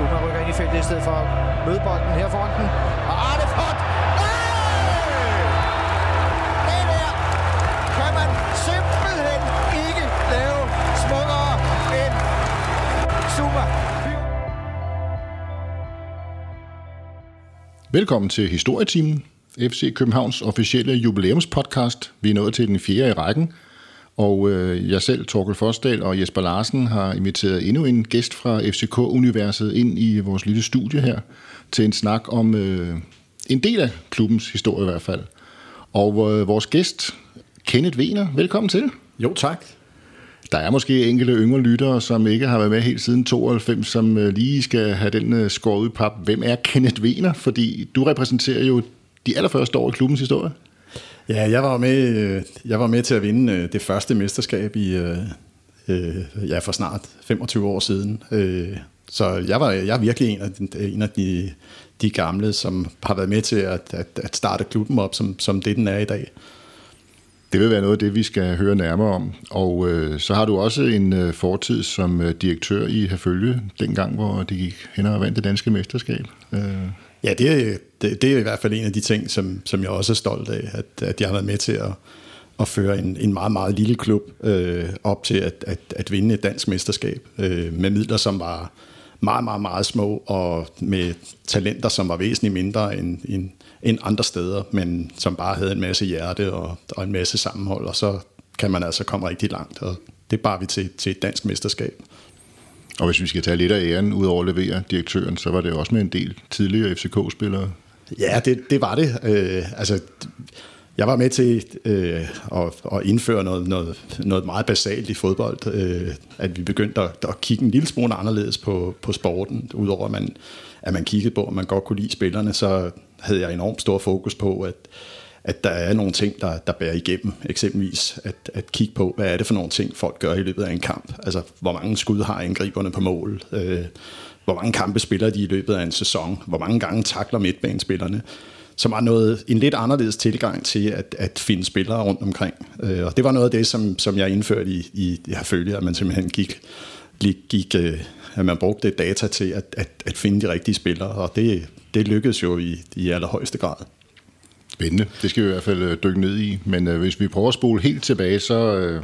Zuma rykker ind i feltet i stedet for at møde bolden her foran den. Og ah, Arne Font! Det der kan man simpelthen ikke lave smukkere end Zuma. Velkommen til Historietimen, FC Københavns officielle jubilæumspodcast. Vi er nået til den fjerde i rækken, og øh, jeg selv, Torkel Forsdal og Jesper Larsen har inviteret endnu en gæst fra FCK-universet ind i vores lille studie her til en snak om øh, en del af klubbens historie i hvert fald. Og øh, vores gæst, Kenneth Wiener, velkommen til. Jo, tak. Der er måske enkelte yngre lyttere, som ikke har været med helt siden 92, som øh, lige skal have den øh, skåret i pap. Hvem er Kenneth Wiener? Fordi du repræsenterer jo de allerførste år i klubbens historie. Ja, jeg var med, øh, jeg var med til at vinde øh, det første mesterskab i, øh, øh, ja, for snart 25 år siden. Øh, så jeg, var, jeg er virkelig en af, de, en af de, de gamle, som har været med til at, at, at starte klubben op, som, som det den er i dag. Det vil være noget af det, vi skal høre nærmere om. Og øh, så har du også en øh, fortid som øh, direktør i Herfølge, dengang, hvor det gik hen og vandt det danske mesterskab. Øh. Ja, det det, det er i hvert fald en af de ting, som, som jeg også er stolt af, at, at jeg har været med til at, at føre en, en meget, meget lille klub øh, op til at, at, at vinde et dansk mesterskab øh, med midler, som var meget, meget, meget små, og med talenter, som var væsentligt mindre end, end, end andre steder, men som bare havde en masse hjerte og, og en masse sammenhold, og så kan man altså komme rigtig langt, og det bar vi til, til et dansk mesterskab. Og hvis vi skal tage lidt af æren, ud over at levere direktøren, så var det også med en del tidligere FCK-spillere. Ja, det, det var det. Øh, altså, jeg var med til øh, at, at indføre noget, noget, noget meget basalt i fodbold. Øh, at vi begyndte at, at kigge en lille smule anderledes på, på sporten. Udover at man, at man kiggede på, at man godt kunne lide spillerne, så havde jeg enormt stor fokus på, at, at der er nogle ting, der, der bærer igennem. Eksempelvis at, at kigge på, hvad er det for nogle ting, folk gør i løbet af en kamp. Altså, hvor mange skud har angriberne på mål? Øh, hvor mange kampe spiller de i løbet af en sæson? Hvor mange gange takler midtbanespillerne? Som var noget, en lidt anderledes tilgang til at, at finde spillere rundt omkring. Øh, og det var noget af det, som, som jeg indførte i, i det her følge, at man simpelthen gik, gik øh, at man brugte data til at, at, at finde de rigtige spillere, og det, det lykkedes jo i, i allerhøjeste grad. Spændende. Det skal vi i hvert fald øh, dykke ned i. Men øh, hvis vi prøver at spole helt tilbage, så... Øh,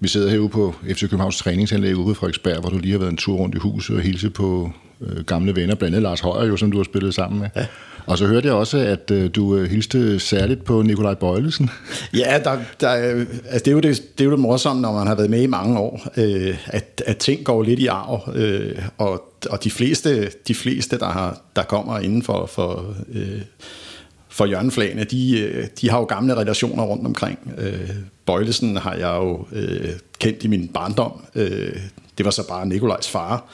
vi sidder herude på FC Københavns træningsanlæg ude på Frederiksberg, hvor du lige har været en tur rundt i huset og hilse på øh, gamle venner, blandt andet Lars Højer, jo, som du har spillet sammen med. Ja. Og så hørte jeg også, at øh, du øh, hilste særligt på Nikolaj Bøjlesen. Ja, der, der, altså det, er jo det, det er jo det morsomme, når man har været med i mange år, øh, at, at ting går lidt i arv, øh, og, og de fleste, de fleste der, har, der kommer inden for, for øh, for hjørneflagene, de, øh, de har jo gamle relationer rundt omkring. Øh, Bøjlesen har jeg jo øh, kendt i min barndom. Øh, det var så bare Nikolajs far.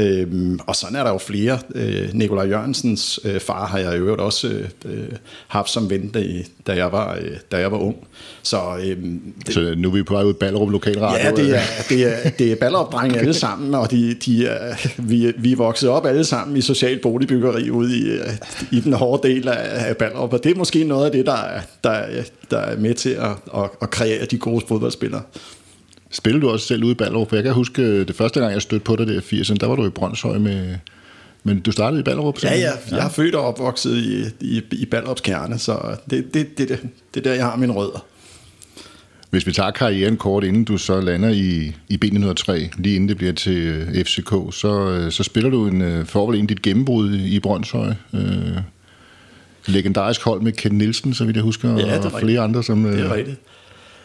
Øhm, og sådan er der jo flere. Øh, Nikolaj Jørgensens øh, far har jeg jo også øh, haft som ven, da, da, jeg var, øh, da jeg var ung. Så, øh, det, så nu er vi på vej ud i Ballerup Lokalradio? Ja, det er, det er, det er Ballerup-drenge alle sammen, og de, de er, vi, vi er vokset op alle sammen i social boligbyggeri ude i, i den hårde del af, af Ballerup, og det er måske noget af det, der, der, der er med til at, at, at kreere de gode fodboldspillere. Spillede du også selv ude i Ballerup? Jeg kan huske, øh, det første gang, jeg stødte på dig der i 80'erne, der var du i Brøndshøj med... Men du startede i Ballerup? Ja, ja, jeg er født og opvokset i, i, i Ballerups kerne, så det, det, det, det, det er der, jeg har mine rødder. Hvis vi tager karrieren kort, inden du så lander i, i B903, lige inden det bliver til øh, FCK, så, øh, så spiller du en forvel en dit gennembrud i Brøndshøj. Øh, legendarisk hold med Ken Nielsen, så vidt jeg husker, ja, og flere andre. Som, det er rigtigt.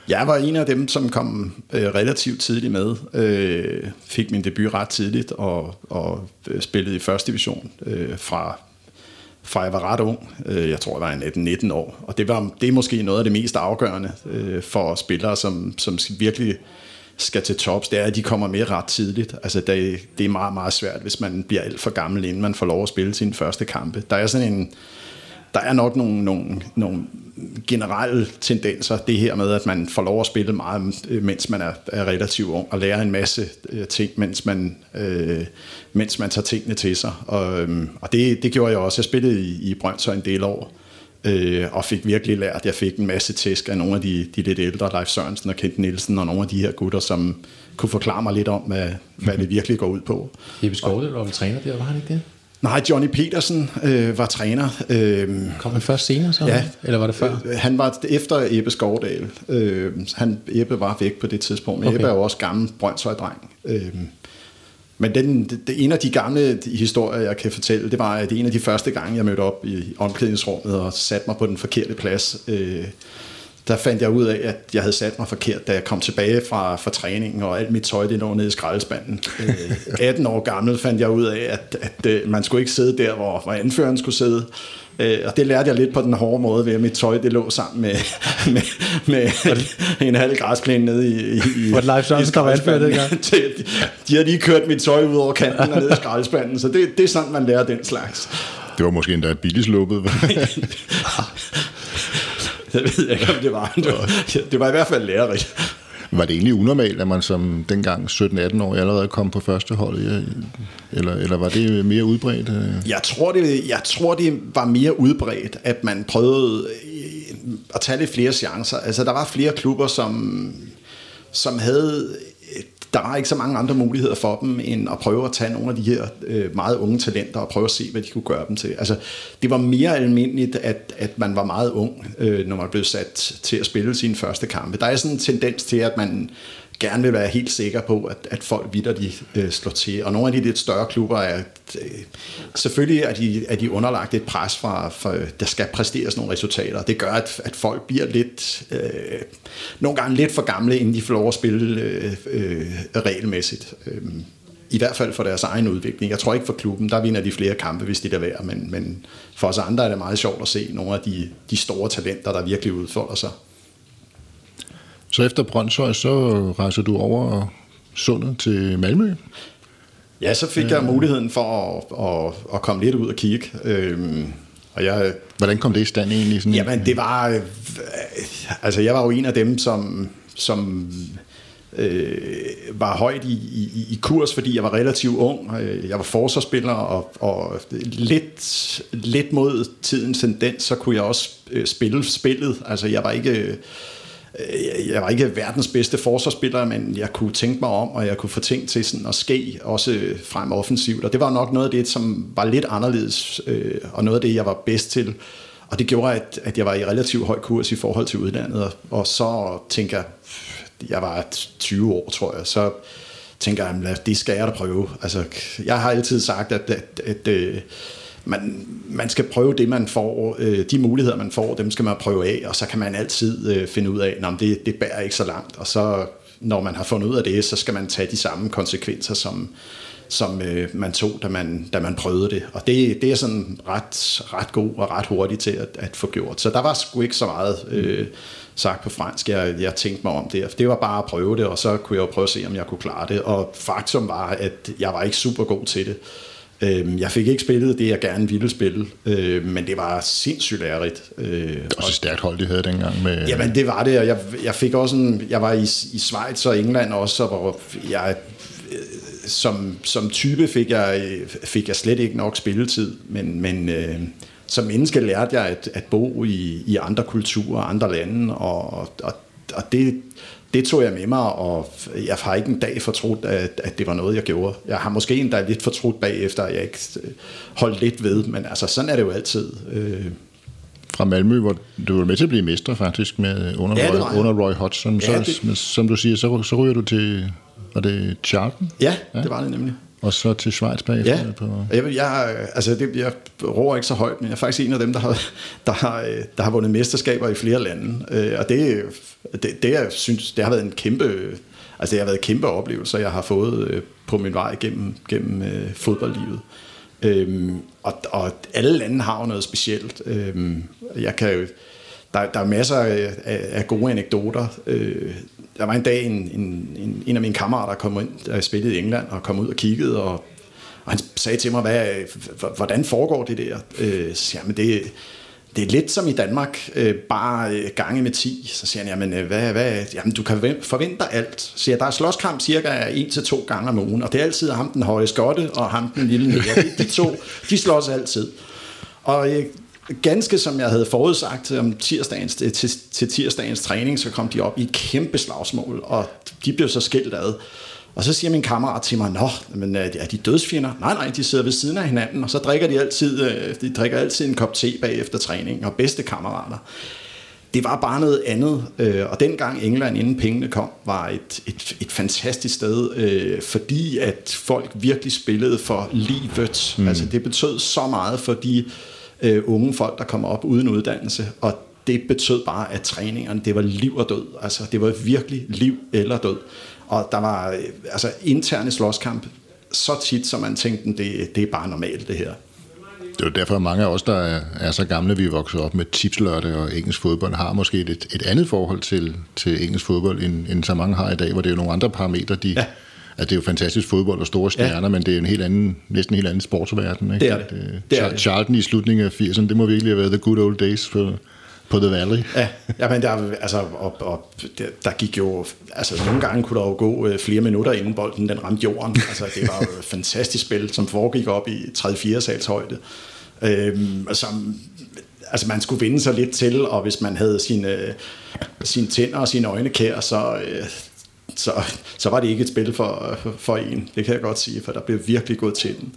Jeg var en af dem, som kom øh, relativt tidligt med. Øh, fik min debut ret tidligt og, og øh, spillede i første division øh, fra, fra jeg var ret ung. Øh, jeg tror, jeg var 18-19 år. Og det, var, det er måske noget af det mest afgørende øh, for spillere, som, som virkelig skal til tops, det er, at de kommer med ret tidligt. Altså, det, det er meget, meget svært, hvis man bliver alt for gammel, inden man får lov at spille sine første kampe. Der er sådan en der er nok nogle, nogle, nogle generelle tendenser, det her med, at man får lov at spille meget, øh, mens man er, er relativt ung, og lærer en masse øh, ting, mens man, øh, mens man tager tingene til sig. Og, øhm, og det, det gjorde jeg også. Jeg spillede i, i Brøndshøj en del år, øh, og fik virkelig lært. Jeg fik en masse tæsk af nogle af de, de lidt ældre, Leif Sørensen og Kent Nielsen, og nogle af de her gutter, som kunne forklare mig lidt om, hvad, hvad det virkelig går ud på. Jeppe Skovdøl var vel træner der, var han ikke det? Nej, Johnny Petersen øh, var træner. Øh, Kom han først senere så? Ja. Eller var det før? Øh, Han var efter Ebbe Skovdal. Øh, han, Ebbe var væk på det tidspunkt, men Okay. Ebbe er jo også gammel Brøndshøj-dreng. Øh, men den, det, en af de gamle historier, jeg kan fortælle, det var, at det en af de første gange, jeg mødte op i omklædningsrummet og satte mig på den forkerte plads. Øh, der fandt jeg ud af, at jeg havde sat mig forkert, da jeg kom tilbage fra, fra træningen, og alt mit tøj det lå nede i skraldespanden. Øh, 18 år gammel fandt jeg ud af, at, at øh, man skulle ikke sidde der, hvor, hvor anføreren skulle sidde. Øh, og det lærte jeg lidt på den hårde måde, ved at mit tøj det lå sammen med, med, med en halv græsplæne nede i, i Var det Leif Sørensen, der var anfører dengang? de, de havde lige kørt mit tøj ud over kanten og ned i skraldespanden, så det, det er sådan, man lærer den slags. Det var måske endda billigt sluppet. Jeg ved ikke, om det var. Det var, det var i hvert fald lærerigt. var det egentlig unormalt, at man som dengang 17-18 år allerede kom på første hold? ja, Eller, eller var det mere udbredt? øh? Jeg tror, det, jeg tror, det var mere udbredt, at man prøvede øh, at tage lidt flere chancer. Altså, der var flere klubber, som, som havde... Der var ikke så mange andre muligheder for dem, end at prøve at tage nogle af de her øh, meget unge talenter og prøve at se, hvad de kunne gøre dem til. Altså, det var mere almindeligt, at, at man var meget ung, øh, når man blev sat til at spille sine første kampe. Der er sådan en tendens til, at man gerne vil være helt sikker på, at, at folk vidder de øh, slår til. Og nogle af de lidt større klubber er, øh, selvfølgelig er de, er de underlagt et pres fra, for der skal præsteres nogle resultater. Det gør, at, at folk bliver lidt, øh, nogle gange lidt for gamle, inden de får lov at spille øh, øh, regelmæssigt. Øh, I hvert fald for deres egen udvikling. Jeg tror ikke for klubben, der vinder de flere kampe, hvis de der værd, men, men for os andre er det meget sjovt at se nogle af de, de store talenter, der virkelig udfolder sig. Så efter Brøndshøj, så rejser du over sundet til Malmø. Ja, så fik jeg muligheden for at, at, at komme lidt ud og kigge. Øhm, og jeg, Hvordan kom det i stand egentlig? Sådan jamen, det var... øh, Altså, jeg var jo en af dem, som, som øh, var højt i, i, i kurs, fordi jeg var relativt ung. Øh, Jeg var forsvarsspiller, og, og lidt, lidt mod tidens tendens, så kunne jeg også øh, spille spillet. Altså, jeg var ikke... øh, Øh, jeg var ikke verdens bedste forsvarsspiller, men jeg kunne tænke mig om, og jeg kunne få ting til sådan at ske, også frem offensivt. Og det var nok noget af det, som var lidt anderledes, øh, og noget af det, jeg var bedst til. Og det gjorde, at, at jeg var i relativt høj kurs i forhold til udlandet. Og, og så tænker jeg, jeg var 20 år, tror jeg, så tænker jeg, det skal jeg da prøve. Altså, jeg har altid sagt, at, at, at at man, man skal prøve det, man får. Øh, de muligheder, man får, dem skal man prøve af, og så kan man altid øh, finde ud af, at det, det bærer ikke så langt. Og så, når man har fundet ud af det, så skal man tage de samme konsekvenser, som, som øh, man tog, da man, da man prøvede det. Og det, det er sådan ret, ret god og ret hurtigt til at, at få gjort. Så der var sgu ikke så meget øh, sagt på fransk, jeg, jeg tænkte mig om det. Det var bare at prøve det, og så kunne jeg jo prøve at se, om jeg kunne klare det. Og faktum var, at jeg var ikke super god til det. Øhm, Jeg fik ikke spillet det, jeg gerne ville spille, øh, men det var sindssygt lærerigt. Øh, Det var også et stærkt hold, de havde dengang. Med, Jamen det var det, og jeg, jeg fik også en, jeg var i, i Schweiz og England også, hvor jeg øh, som, som type fik jeg, fik jeg slet ikke nok spilletid, men, men øh, som menneske lærte jeg at, at bo i, i andre kulturer, andre lande, og, og, og det, det tog jeg med mig, og jeg har ikke en dag fortrudt, at, at det var noget, jeg gjorde. Jeg har måske en dag lidt fortrudt bagefter, at jeg ikke øh, holdt lidt ved, men altså sådan er det jo altid. Øh, Fra Malmø, hvor du var med til at blive mestre faktisk med, under, Ja, Roy, under Roy Hodgson. Ja, så, det- som du siger, så, så ryger du til, var det Charlton? ja, ja, det var det nemlig. Og så til Schweiz bagefter? Ja, På, jeg, jeg, altså det, jeg roer ikke så højt, men jeg er faktisk en af dem, der har, der har, øh, der har vundet mesterskaber i flere lande. Øh, Og det, det, det, jeg synes, det har været en kæmpe, altså det har været kæmpe oplevelse, jeg har fået øh, på min vej gennem, gennem fodboldlivet. Øhm, og, og alle lande har jo noget specielt. Øhm, jeg kan jo, der, der er masser af, af, af gode anekdoter. Øh, der var en dag, en, en, en, en af mine kammerater kom ind, der spillede i England, og kom ud og kiggede, og, og han sagde til mig, hvad, hvordan foregår det der? Øh, så siger jeg, men det, det er lidt som i Danmark, øh, bare øh, gange med 10. Så siger han, jamen, øh, hvad, hvad, jamen du kan forvente dig alt. Så siger jeg, der er slåskamp cirka en til to gange om ugen, og det er altid ham den høje skotte, og ham den lille nære. De, de to, de slås altid. Og øh, ganske som jeg havde forudsagt om tirsdagens, til, til tirsdagens træning, så kom de op i et kæmpe slagsmål, og de blev så skilt ad. Og så siger min kammerat til mig, Nå, men er de dødsfjender? Nej, nej, de sidder ved siden af hinanden, og så drikker de altid, øh, de drikker altid en kop te bagefter træning, og bedste kammerater. Det var bare noget andet, øh, og dengang England, inden pengene kom, var et, et, et fantastisk sted, øh, fordi at folk virkelig spillede for livet. Mm. Altså det betød så meget for de unge folk, der kommer op uden uddannelse, og det betød bare, at træningerne, det var liv og død. Altså det var virkelig liv eller død. Og der var øh, altså interne slåskamp så tit, som man tænkte, det, det er bare normalt det her. Det er jo derfor, at mange af os, der er, er så gamle, vi er vokset op med tipslørte og engelsk fodbold, har måske et, et andet forhold til, til engelsk fodbold, end, end så mange har i dag, hvor det er jo nogle andre parametre, de, ja. Altså, det er jo fantastisk fodbold og store stjerner, ja. men det er en helt anden, næsten en helt anden sportsverden. Ikke? Det er det. det, det, er. Charlton i slutningen af 80'erne, det må virkelig have været the good old days for, på The Valley. Ja, ja men der, altså, og, og, der, der gik jo, altså nogle gange kunne der jo gå øh, flere minutter inden bolden den ramte jorden. Altså det var jo et fantastisk spil, som foregik op i 3-4 sals højde. Øhm, som, altså man skulle vinde sig lidt til, og hvis man havde sine, sine tænder og sine øjne kær, så, øh, så, så var det ikke et spil for, for en. Det kan jeg godt sige, for der blev virkelig gået til den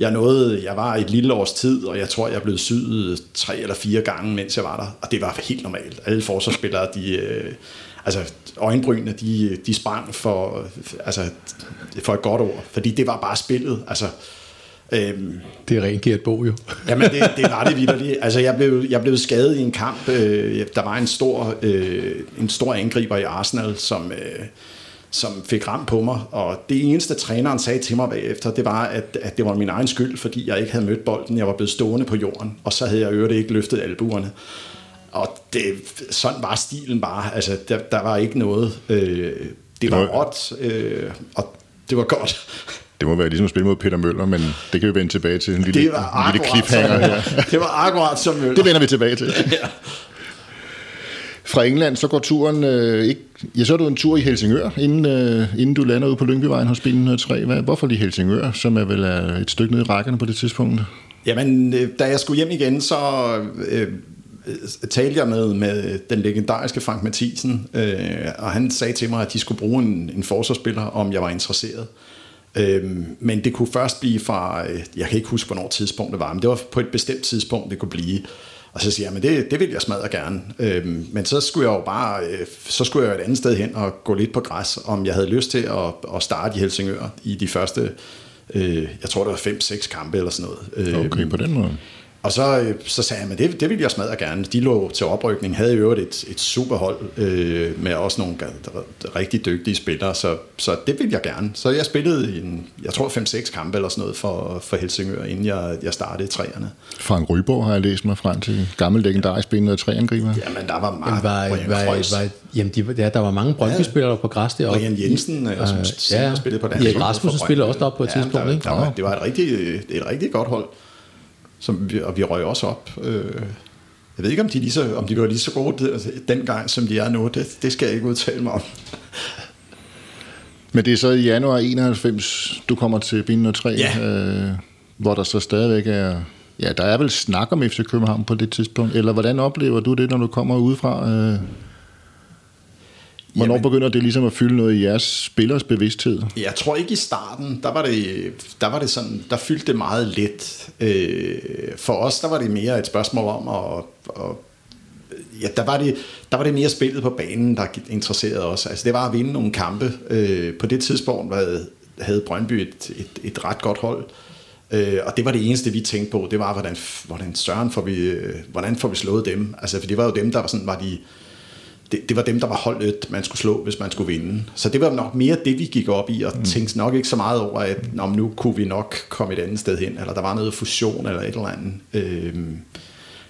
jeg nåede, jeg var et lille års tid, og jeg tror, jeg blev syet tre eller fire gange, mens jeg var der, og det var helt normalt. Alle forsvarsspillere, de, øh, altså øjenbrynene, de, de sprang for, altså, for et godt ord, fordi det var bare spillet, altså, Øhm, det er rent Gert Bo jo. jamen det, det var det vidderligt. Altså jeg blev, jeg blev skadet i en kamp. Øh, der var en stor, øh, en stor angriber i Arsenal, som, øh, som fik ramt på mig, og det eneste træneren sagde til mig bagefter, det var, at, at det var min egen skyld, fordi jeg ikke havde mødt bolden, jeg var blevet stående på jorden, og så havde jeg øvrigt ikke løftet albuerne. Og det, sådan var stilen bare, altså der, der var ikke noget, øh, det var råt, øh, og det var godt. Det må være ligesom at spille mod Peter Møller, men det kan vi vende tilbage til. En lille, det var en lille cliffhanger her. det var akkurat som Møller. Det vender vi tilbage til. ja. Fra England, så går turen øh, ikke... Ja, så er du en tur i Helsingør, inden, øh, inden du lander ud på Lyngbyvejen hos Bilen 103. Hvad, hvorfor lige Helsingør, som er vel er et stykke ned i rækkerne på det tidspunkt? Jamen, øh, da jeg skulle hjem igen, så øh, talte jeg med, med den legendariske Frank Mathisen, øh, og han sagde til mig, at de skulle bruge en, en forsvarsspiller, om jeg var interesseret. Øh, men det kunne først blive fra, øh, jeg kan ikke huske, hvornår tidspunktet var, men det var på et bestemt tidspunkt, det kunne blive. Og så siger jeg, men det, det vil jeg smadre gerne. Øhm, men så skulle jeg jo bare, øh, så skulle jeg et andet sted hen og gå lidt på græs, om jeg havde lyst til at, at starte i Helsingør i de første, øh, jeg tror det var 5-6 kampe eller sådan noget. Okay, på den måde. Og så, øh, så sagde jeg, men det, det ville jeg smadre gerne. De lå til oprykning, havde i øvrigt et, et superhold øh, med også nogle rigtig dygtige spillere, så, så det ville jeg gerne. Så jeg spillede, en, jeg tror 5-6 kampe eller sådan noget for, for Helsingør, inden jeg, jeg startede træerne. Frank Ryborg har jeg læst mig frem til, gammel legendarisk spillende træangriber. Jamen, der var meget. Var, var, var, jamen, de, ja, der var mange Brøndby-spillere på græs deroppe. Brian Jensen, øh, som ja, spillede på den. Ja, Rasmussen spillede også deroppe på et ja, tidspunkt. Der, ikke? Der var, det var et rigtig, et rigtig godt hold som vi, og vi røg også op. Øh, jeg ved ikke, om de, lige så, om de var lige så gode altså, dengang, som de er nu. Det, det skal jeg ikke udtale mig om. Men det er så i januar 91, du kommer til Binden 3, ja. øh, hvor der så stadigvæk er... Ja, der er vel snak om FC København på det tidspunkt, eller hvordan oplever du det, når du kommer udefra? Øh? Hvornår Jamen, begynder det ligesom at fylde noget i jeres spillers bevidsthed? Jeg tror ikke i starten, der var det, der var det sådan, der fyldte det meget let. Øh, for os, der var det mere et spørgsmål om at, at ja, der var, det, der var det mere spillet på banen, der interesserede os. Altså det var at vinde nogle kampe. Øh, på det tidspunkt havde, havde Brøndby et, et, et ret godt hold. Øh, og det var det eneste, vi tænkte på. Det var, hvordan, hvordan søren får vi, hvordan får vi slået dem? Altså, for det var jo dem, der var, sådan, var de det, det var dem, der var holdet, man skulle slå, hvis man skulle vinde. Så det var nok mere det, vi gik op i, og mm. tænkte nok ikke så meget over, at Nå, nu kunne vi nok komme et andet sted hen, eller der var noget fusion eller et eller andet. Øhm,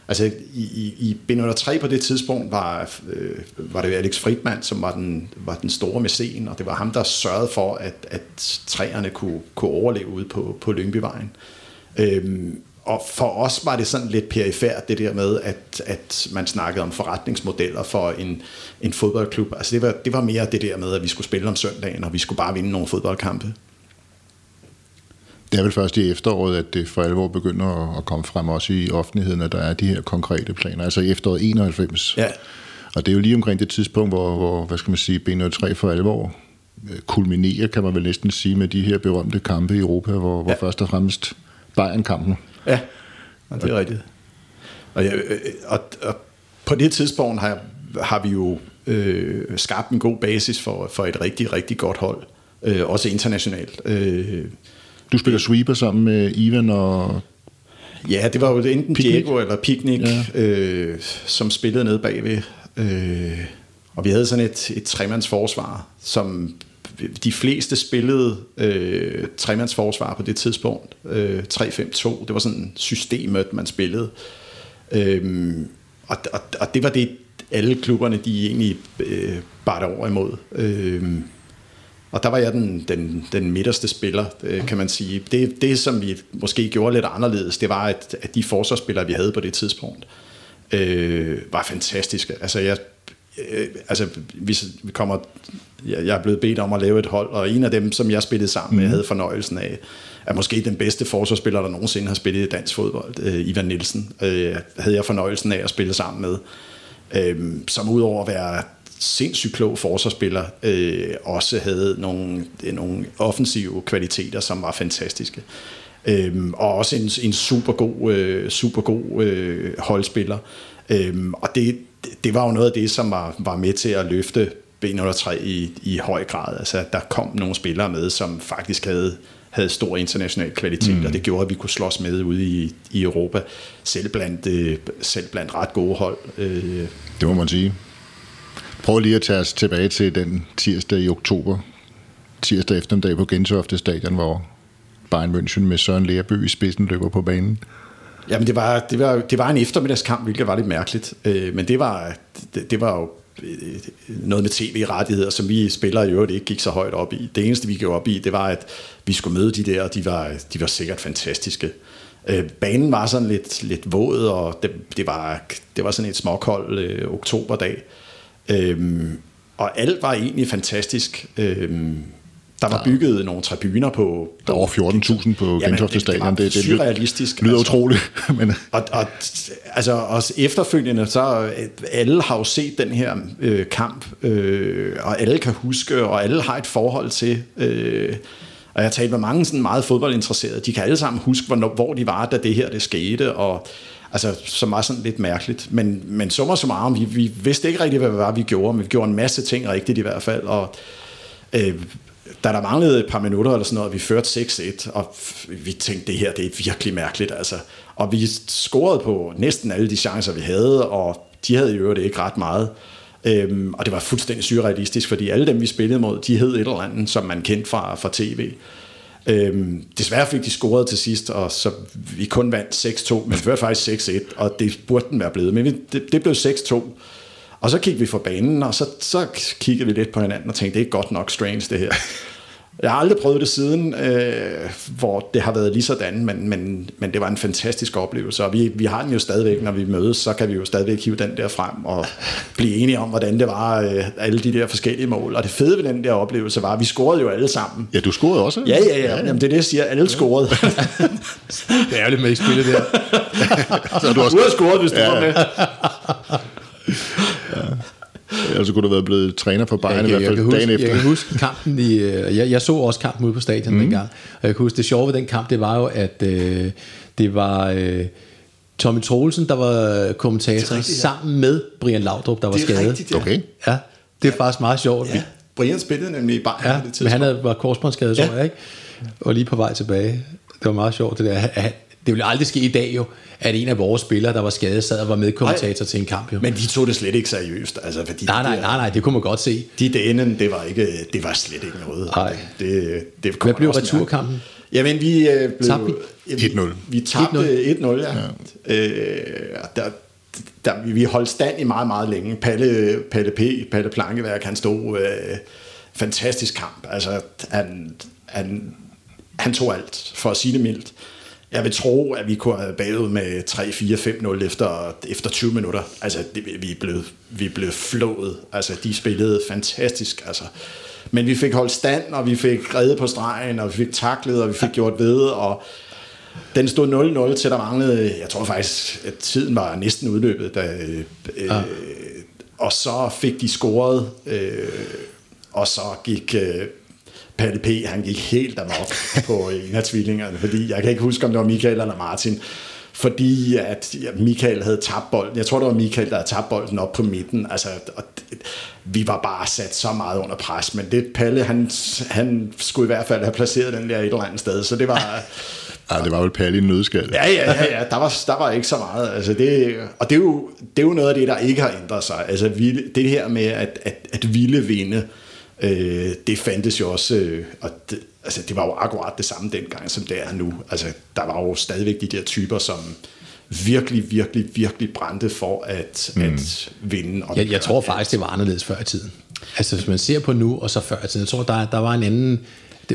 altså i, i, i B03 på det tidspunkt var, øh, var det Alex Friedman, som var den, var den store mæcen, og det var ham, der sørgede for, at, at træerne kunne, kunne overleve ude på, på Lyngbyvejen. Øhm, og for os var det sådan lidt perifært, det der med, at, at man snakkede om forretningsmodeller for en, en fodboldklub. Altså det var, det var mere det der med, at vi skulle spille om søndagen, og vi skulle bare vinde nogle fodboldkampe. Ja, er vel først i efteråret, at det for alvor begynder at komme frem også i offentligheden, at der er de her konkrete planer. Altså i efteråret 91. Ja. Og det er jo lige omkring det tidspunkt, hvor, hvor hvad skal man sige, B03 for alvor øh, kulminerer, kan man vel næsten sige, med de her berømte kampe i Europa, hvor, hvor Ja. først og fremmest Bayern-kampen. Ja, og det er rigtigt. Og, jeg, øh, og, og på det tidspunkt har, har vi jo øh, skabt en god basis for, for et rigtig, rigtig godt hold. Øh, også internationalt. Øh, Du spiller sweeper sammen med Ivan og... ja, det var jo enten Picnic. Diego eller Picnic, ja. øh, som spillede nede bagved. Øh, og vi havde sådan et, et tremandsforsvar, som de fleste spillede øh, tremandsforsvar på det tidspunkt. Øh, 3-5-2, det var sådan systemet, man spillede. Øhm, og, og, og det var det, alle klubberne de egentlig øh, bar over imod. Øhm, og der var jeg den, den, den midterste spiller, øh, kan man sige. Det, det, som vi måske gjorde lidt anderledes, det var, at, at de forsvarsspillere, vi havde på det tidspunkt, øh, var fantastiske. Altså, jeg, øh, altså vi, vi kommer, jeg, jeg er blevet bedt om at lave et hold, og en af dem, som jeg spillede sammen med, havde fornøjelsen af, er måske den bedste forsvarsspiller, der nogensinde har spillet i dansk fodbold, øh, Ivan Nielsen, øh, havde jeg fornøjelsen af at spille sammen med, øh, som udover at være sindssygt klog forsvarsspiller, øh, også havde nogle, øh, nogle offensive kvaliteter, som var fantastiske. Øhm, og også en, en super god, øh, super god øh, holdspiller. Øhm, og det, det var jo noget af det, som var, var med til at løfte B03 i, i høj grad. Altså, der kom nogle spillere med, som faktisk havde, havde stor international kvalitet, mm. og det gjorde, at vi kunne slås med ude i, i Europa, selv blandt, øh, selv blandt ret gode hold. Øh, Det må man sige. Prøv lige at tage os tilbage til den tirsdag i oktober. Tirsdag eftermiddag på Gentofte Stadion, hvor Bayern München med Søren Lerby i spidsen løber på banen. Jamen, det var, det var, det var en eftermiddagskamp, hvilket var lidt mærkeligt. Øh, men det var, det, det var jo noget med tv-rettigheder, som vi spillere i øvrigt ikke gik så højt op i. Det eneste, vi gik op i, det var, at vi skulle møde de der, og de var, de var sikkert fantastiske. Øh, banen var sådan lidt, lidt våd, og det, det, var, det var sådan et småkold øh, oktoberdag. Øh, og alt var egentlig fantastisk. Øh, der var bygget nogle tribuner på... Der var over 14.000 på Gentofte Stadion. Det, det, surrealistisk, lyder altså. utroligt. Men Og, og altså også efterfølgende, så alle har jo set den her øh, kamp, øh, og alle kan huske, og alle har et forhold til. Øh, og jeg har talt med mange sådan meget fodboldinteresserede. De kan alle sammen huske, hvornår, hvor de var, da det her det skete, og altså, som var sådan lidt mærkeligt. Men, men summa summarum, vi, vi vidste ikke rigtig, hvad det var, vi gjorde, men vi gjorde en masse ting rigtigt i hvert fald, og øh, da der manglede et par minutter eller sådan noget, vi førte 6-1, og vi tænkte, det her det er virkelig mærkeligt. Altså. Og vi scorede på næsten alle de chancer, vi havde, og de havde i øvrigt ikke ret meget. Øhm, og det var fuldstændig surrealistisk, fordi alle dem, vi spillede mod, de hed et eller andet, som man kendte fra, fra tv. Øhm, desværre fik de scoret til sidst, og så vi kun vandt 6-2, men vi førte faktisk 6-1, og det burde den være blevet. Men vi, det, det blev 6-2. Og så kiggede vi fra banen, og så, så kiggede vi lidt på hinanden og tænkte, det er godt nok strange det her. Jeg har aldrig prøvet det siden, øh, hvor det har været lige sådan, men, men, men det var en fantastisk oplevelse, og vi, vi har den jo stadigvæk, når vi mødes, så kan vi jo stadigvæk hive den der frem og blive enige om, hvordan det var, øh, alle de der forskellige mål. Og det fede ved den der oplevelse var, at vi scorede jo alle sammen. ja, du scorede også. Ja, ja, ja. Jamen, det er det, jeg siger. Alle scorede. Det er jo lidt med i spillet der. Så du også, Du har scoret, hvis du Ja. var med. altså kunne du være blevet træner for Bayern i jeg, hvert jeg, fald huske, dagen efter. jeg kan huske kampen i, øh, jeg, jeg så også kampen ude på stadion mm. dengang, og jeg kan huske, det sjove ved den kamp, det var jo, at øh, det var øh, Tommy Troelsen, der var kommentator, rigtigt, ja. sammen med Brian Laudrup, der var Det er skadet. rigtigt, ja. Okay. Ja, det er faktisk meget sjovt. Ja. Brian spillede nemlig i Bayern Ja, på det men tidspunkt. han havde, var korsbåndsskadet, Ja. tror jeg, ikke? Og lige på vej tilbage. Det var meget sjovt, det der. Han- Det ville aldrig ske i dag jo, at en af vores spillere, der var skadet, sad og var medkommentator til en kamp. Jo. Men de tog det slet ikke seriøst. Altså, fordi nej, nej, nej, nej, det kunne man godt se. De dagene, det var, ikke, det var slet ikke noget. Nej. Det, det Hvad blev returkampen? Jamen, vi øh, blev... Tabte vi? 1-0. Vi tabte 1-0, ja. ja. Øh, der, der, vi holdt stand i meget, meget længe. Palle, Palle P., Palle Plankeværk, han stod øh, fantastisk kamp. Altså, han, han, han tog alt, for at sige det mildt. Jeg vil tro, at vi kunne have bagud med 3-4-5-0 efter, efter 20 minutter. Altså, det, vi, er blevet, vi er blevet flået. Altså, de spillede fantastisk. Altså. Men vi fik holdt stand, og vi fik reddet på stregen, og vi fik taklet, og vi fik gjort ved, og den stod 0-0 til der manglede, jeg tror faktisk, at tiden var næsten udløbet, da, øh, ja. og så fik de scoret, øh, og så gik øh, Palle P., han gik helt amok på en af tvillingerne, fordi jeg kan ikke huske, om det var Michael eller Martin, fordi at Michael havde tabt bolden. Jeg tror, det var Michael, der havde tabt bolden op på midten. Altså, og vi var bare sat så meget under pres, men det Palle, han, han skulle i hvert fald have placeret den der et eller andet sted, så det var... Ja, det var vel Palle i nødskal. Ja, ja, ja, ja. Der, var, der var ikke så meget. Altså det, og det er, jo, det er jo noget af det, der ikke har ændret sig. Altså det her med at, at, at ville vinde, øh, det fandtes jo også, øh, og det, altså det var jo akkurat det samme dengang, som det er nu. Altså der var jo stadigvæk de der typer, som virkelig, virkelig, virkelig brændte for at, mm. at vinde. Og jeg, jeg tror faktisk, det var anderledes før i tiden. Altså hvis man ser på nu og så før i tiden, jeg tror, der, der var en anden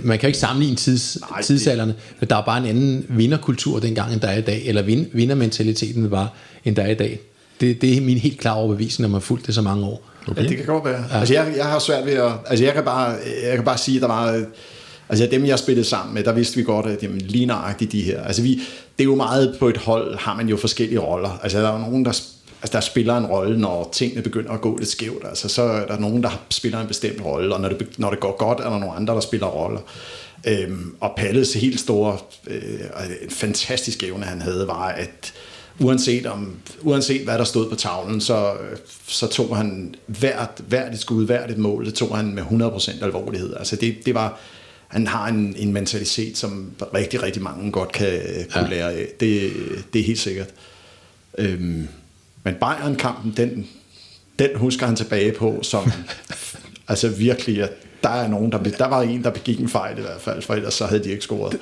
man kan ikke sammenligne tids, Nej, tidsalderne, men der er bare en anden vinderkultur dengang, end der er i dag, eller vin, vindermentaliteten var, end der er i dag. Det, det er min helt klare overbevisning, når man har fulgt det så mange år. Okay. Ja, det kan godt være. Ja. Altså, jeg, jeg har svært ved at... Altså, jeg kan bare, jeg kan bare sige, at der var... Altså dem, jeg spillede sammen med, der vidste vi godt, at jamen, lige nøjagtigt de her. Altså vi, det er jo meget på et hold, har man jo forskellige roller. Altså der er jo nogen, der, altså, der spiller en rolle, når tingene begynder at gå lidt skævt. Altså så er der nogen, der spiller en bestemt rolle, og når det, når det går godt, er der nogle andre, der spiller roller. Øhm, og Palles helt store, øh, en fantastisk evne, han havde, var, at uanset, om, uanset hvad der stod på tavlen, så, så tog han hvert, hvert et skud, hvert et mål, det tog han med 100% alvorlighed. Altså det, det var, han har en, en mentalitet, som rigtig, rigtig mange godt kan kunne ja. lære af. Det, det er helt sikkert. Øhm, men Bayern-kampen, den, den husker han tilbage på som altså virkelig, at der er nogen, der, der var en, der begik en fejl i hvert fald, for ellers så havde de ikke scoret.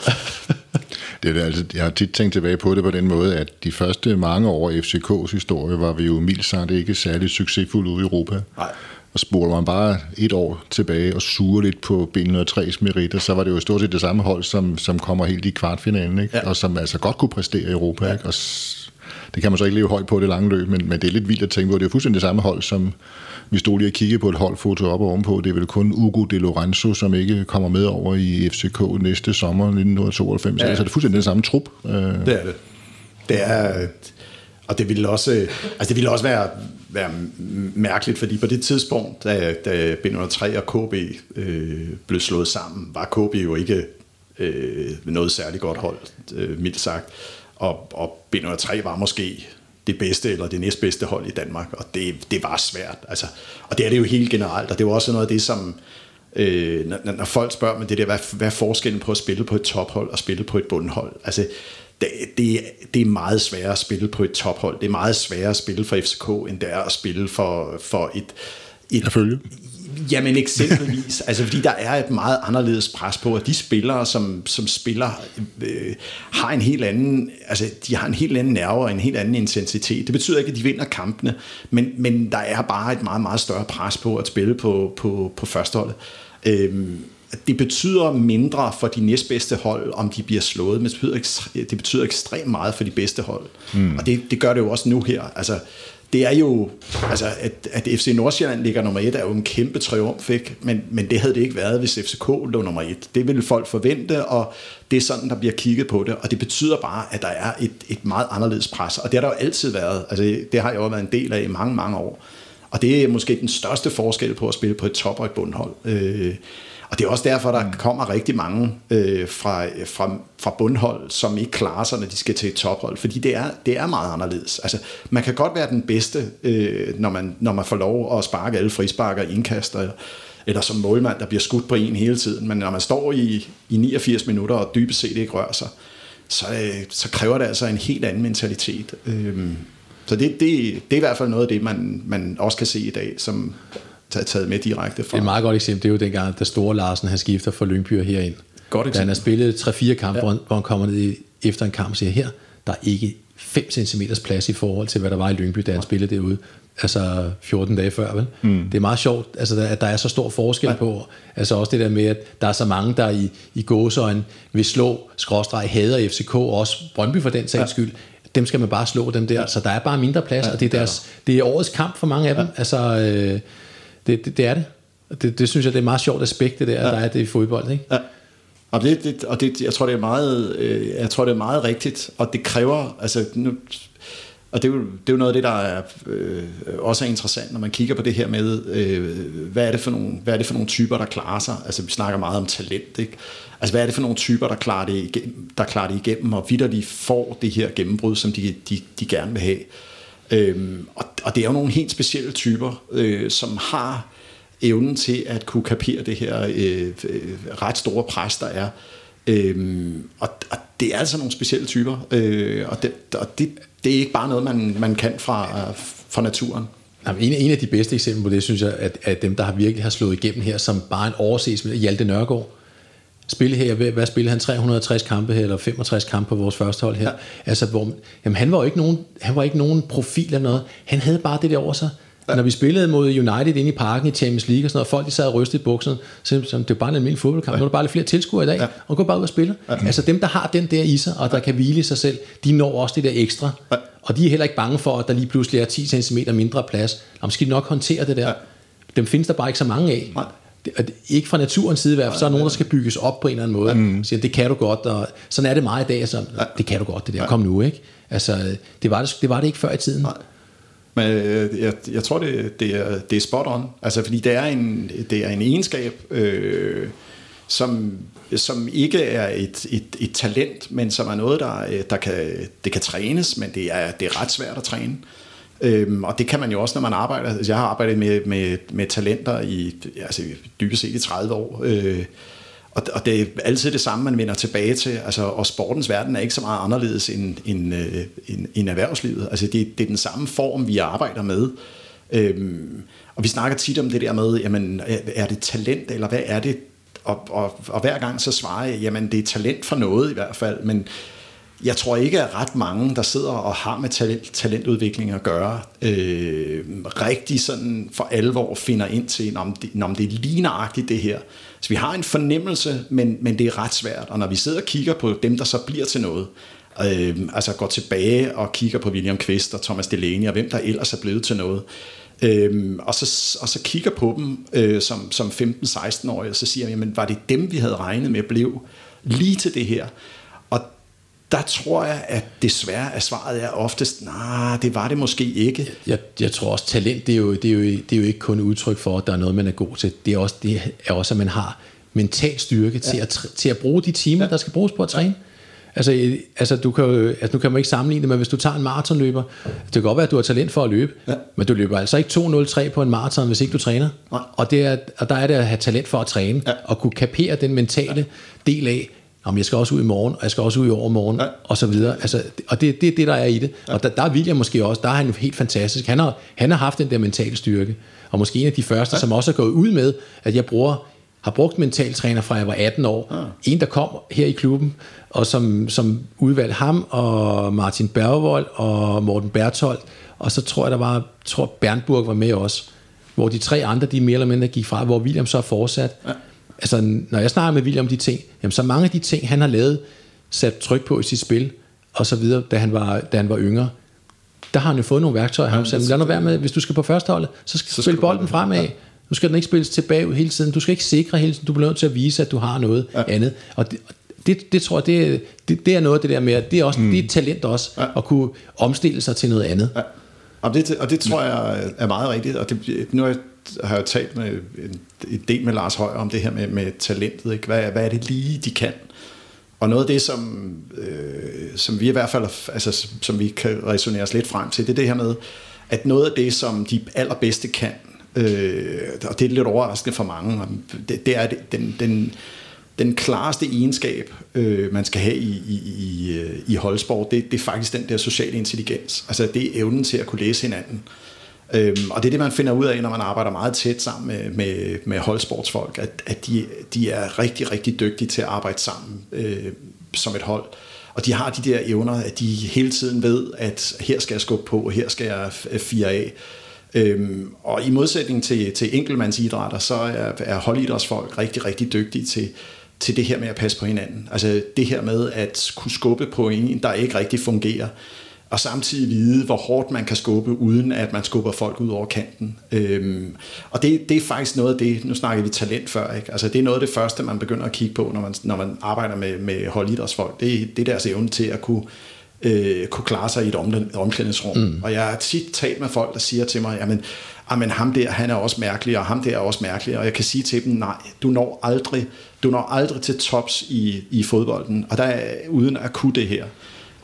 Det er, altså, jeg har tit tænkt tilbage på det på den måde, at de første mange år i FCK's historie var vi jo mildt sagt ikke særlig succesfulde ude i Europa. Nej. Og spoler man bare et år tilbage og suger lidt på B103's meritter, så var det jo stort set det samme hold, som, som kommer helt i kvartfinalen, ikke? Ja. og som altså godt kunne præstere i Europa. Ja. Ikke? Og det kan man så ikke leve højt på det lange løb, men, men det er lidt vildt at tænke på. Det er fuldstændig det samme hold, som vi stod lige og kiggede på et holdfoto op og ovenpå. Det er vel kun Ugo de Lorenzo, som ikke kommer med over i FCK næste sommer 1992. Ja. Altså det er fuldstændig den samme trup. Øh. Det er det. Det er, og det ville også, altså det ville også være, være mærkeligt, fordi på det tidspunkt, da, da B103 og KB øh, blev slået sammen, var KB jo ikke øh, noget særligt godt hold, øh, mildt sagt. Og, og B103 var måske det bedste eller det næstbedste hold i Danmark, og det, det var svært. Altså, og det er det jo helt generelt, og det er jo også noget af det, som øh, når, når folk spørger mig det der, hvad, hvad er forskellen på at spille på et tophold og spille på et bundhold? Altså, det, det, det er meget sværere at spille på et tophold. Det er meget sværere at spille for FCK, end det er at spille for, for et, et, Jamen eksempelvis, altså fordi der er et meget anderledes pres på, at de spillere, som, som spiller, øh, har en helt anden, altså de har en helt anden nerve og en helt anden intensitet. Det betyder ikke, at de vinder kampene, men, men der er bare et meget, meget større pres på at spille på, på, på førsteholdet. Øh, det betyder mindre for de næstbedste hold, om de bliver slået, men det betyder, det betyder ekstremt meget for de bedste hold. Mm. Og det, det gør det jo også nu her. Altså, det er jo, altså at, at FC Nordsjælland ligger nummer et, er jo en kæmpe triumf, ikke? Men, men det havde det ikke været, hvis FCK lå nummer et. Det ville folk forvente, og det er sådan, der bliver kigget på det, og det betyder bare, at der er et, et meget anderledes pres, og det har der jo altid været. Altså det har jeg jo været en del af i mange, mange år. Og det er måske den største forskel på at spille på et top- og et bundhold. Øh, og det er også derfor, der mm. kommer rigtig mange øh, fra, fra, fra bundhold, som ikke klarer sig, når de skal til et tophold. Fordi det er, det er meget anderledes. Altså, man kan godt være den bedste, øh, når, man, når man får lov at sparke alle frisparker indkaster, eller som målmand, der bliver skudt på en hele tiden. Men når man står i, i 89 minutter og dybest set ikke rører sig, så, øh, så kræver det altså en helt anden mentalitet. Øh, så det, det, det er i hvert fald noget af det, man, man også kan se i dag, som taget med direkte fra. Det er et meget godt eksempel, det er jo dengang, da Store Larsen han skifter fra Lyngby herind. Godt eksempel. Da han har spillet 3-4 kampe, ja. hvor han kommer ned efter en kamp og siger, her, der er ikke 5 cm plads i forhold til, hvad der var i Lyngby, da han spillede derude. Altså 14 dage før, vel? Mm. Det er meget sjovt, altså, at der er så stor forskel ja. på, altså også det der med, at der er så mange, der i, i gåsøjne vil slå, skråstreg, hader FCK, og også Brøndby for den sags ja. skyld, dem skal man bare slå dem der, ja. så der er bare mindre plads, ja, og det er, deres, det er årets kamp for mange af dem, ja. altså øh, det, det, det er det. det. Det synes jeg, det er et meget sjovt aspekt, det der, ja. der er det i fodbold, ikke? Ja. Og, det, det, og det, jeg tror, det er meget, øh, jeg tror, det er meget rigtigt, og det kræver, altså nu, og det er, jo, det er jo noget af det, der er, øh, også er interessant, når man kigger på det her med, øh, hvad, er det for nogle, hvad er det for nogle typer, der klarer sig? Altså vi snakker meget om talent, ikke? Altså hvad er det for nogle typer, der klarer det igennem, der klarer det igennem og vidderligt får det her gennembrud, som de, de, de gerne vil have? Øhm, og, og det er jo nogle helt specielle typer, øh, som har evnen til at kunne kapere det her øh, øh, ret store pres, der er. Øhm, og, og det er altså nogle specielle typer, øh, og, det, og det, det er ikke bare noget, man, man kan fra, fra naturen. Jamen, en, en af de bedste eksempler på det, synes jeg, at, at dem, der har virkelig har slået igennem her, som bare en overses, Hjalte Nørgaard, spille her, hvad spillede han, 360 kampe her, eller 65 kampe på vores første hold her, ja. altså, hvor, jamen, han var jo ikke nogen, han var ikke nogen profil eller noget, han havde bare det der over sig, Ja. Når vi spillede mod United inde i parken i Champions League og sådan noget, folk de sad og rystede i bukserne, så, det var bare en almindelig fodboldkamp. Ja. Nu er der bare lidt flere tilskuere i dag, ja. og gå bare ud og spille. Ja. Altså dem, der har den der i sig, og der kan hvile i sig selv, de når også det der ekstra. Ja. Og de er heller ikke bange for, at der lige pludselig er 10 cm mindre plads. Jamen skal de nok håndtere det der. Ja. Dem findes der bare ikke så mange af. Nej. Det, ikke fra naturens side i hvert fald, så er nogen, der skal bygges op på en eller anden måde. Mm. Siger, det kan du godt, og sådan er det meget i dag. Så, det kan du godt, det der. Kom nu, ikke? Altså, det var det, det var det ikke før i tiden. Nej. Men øh, jeg, jeg tror, det, det, er, det er spot on. Altså, fordi det er en, det er en egenskab, øh, som, som ikke er et, et, et talent, men som er noget, der, der kan, det kan trænes, men det er, det er ret svært at træne. Øhm, og det kan man jo også, når man arbejder. Altså, jeg har arbejdet med, med, med talenter i altså, dybest set i 30 år. Øh, og, og det er altid det samme, man vender tilbage til. Altså, og sportens verden er ikke så meget anderledes end, end, øh, end, end erhvervslivet. Altså, det, det er den samme form, vi arbejder med. Øhm, og vi snakker tit om det der med, jamen, er det talent, eller hvad er det? Og, og, og hver gang så svarer jeg, jamen det er talent for noget i hvert fald, men jeg tror ikke, at ret mange, der sidder og har med talent, talentudvikling at gøre, øh, rigtig sådan for alvor finder ind til, om det, om det er ligneragtigt det her. Så vi har en fornemmelse, men, men det er ret svært. Og når vi sidder og kigger på dem, der så bliver til noget, øh, altså går tilbage og kigger på William Quist og Thomas Delaney og hvem der ellers er blevet til noget, Øhm, og, så, og så kigger på dem øh, som, som 15-16-årige, og så siger jeg, jamen var det dem, vi havde regnet med blev lige til det her? Der tror jeg, at desværre at svaret er oftest, nej, nah, det var det måske ikke. Jeg, jeg tror også, talent, det er, jo, det, er jo, det er jo ikke kun udtryk for, at der er noget, man er god til. Det er også, det er også at man har mental styrke til, ja. at, til at bruge de timer, ja. der skal bruges på at træne. Ja. Altså, altså, du kan altså, nu kan man ikke sammenligne det, men hvis du tager en maratonløber, det kan godt være, at du har talent for at løbe, ja. men du løber altså ikke 2.03 på en maraton, hvis ikke du træner. Nej. Og, det er, og der er det at have talent for at træne, ja. og kunne kapere den mentale ja. del af, om jeg skal også ud i morgen, og jeg skal også ud i overmorgen, ja. og så videre. Altså, og det er det, det, der er i det. Ja. Og der, der er William måske også, der er han helt fantastisk. Han har, han har haft den der mentale styrke, og måske en af de første, ja. som også er gået ud med, at jeg bruger, har brugt mentaltræner fra jeg var 18 år. Ja. En, der kom her i klubben, og som, som udvalgte ham, og Martin Bergvold, og Morten Berthold, og så tror jeg, der var, tror Bernburg var med også, hvor de tre andre, de mere eller mindre gik fra, hvor William så er fortsat. Ja altså, når jeg snakker med William om de ting, jamen, så mange af de ting, han har lavet, sat tryk på i sit spil, og så videre, da han var, da han var yngre, der har han jo fået nogle værktøjer. Han sagde, lad nu være med, hvis du skal på førsteholdet, så skal du spille bolden fremad. Ja. Nu skal den ikke spilles tilbage hele tiden. Du skal ikke sikre hele tiden. Du bliver nødt til at vise, at du har noget ja. andet. Og det, det, det tror jeg, det, det, det er noget af det der med, det er, også, mm. det er et talent også, ja. at kunne omstille sig til noget andet. Ja. Og det, og det tror jeg er meget rigtigt. Og det, nu er har jeg talt med en, en del med Lars Højer om det her med, med talentet. Ikke? Hvad, hvad er det lige, de kan? Og noget af det, som, øh, som vi i hvert fald, altså, som vi kan resonere os lidt frem til, det er det her med, at noget af det, som de allerbedste kan, øh, og det er lidt overraskende for mange, det, det er den, den, den klareste egenskab, øh, man skal have i, i, i, øh, i holdsport, det, det er faktisk den der sociale intelligens. Altså det er evnen til at kunne læse hinanden. Øh, Øhm, og det er det, man finder ud af, når man arbejder meget tæt sammen med, med, med holdsportsfolk, at, at de, de er rigtig, rigtig dygtige til at arbejde sammen øh, som et hold. Og de har de der evner, at de hele tiden ved, at her skal jeg skubbe på, og her skal jeg øh, fire af. Øhm, og i modsætning til, til enkeltmandsidrætter, så er, er holdidrætsfolk rigtig, rigtig dygtige til, til det her med at passe på hinanden. Altså det her med at kunne skubbe på en, der ikke rigtig fungerer og samtidig vide, hvor hårdt man kan skubbe, uden at man skubber folk ud over kanten. Øhm, og det, det er faktisk noget af det, nu snakker vi talent før, ikke? Altså det er noget af det første, man begynder at kigge på, når man, når man arbejder med, med holdidrætsfolk. Det, det er deres evne til at kunne, øh, kunne klare sig i et omklædningsrum. Mm. Og jeg har tit talt med folk, der siger til mig, jamen, jamen ham der, han er også mærkelig, og ham der er også mærkelig, og jeg kan sige til dem, nej, du når aldrig, du når aldrig til tops i, i fodbolden, og der er uden at kunne det her.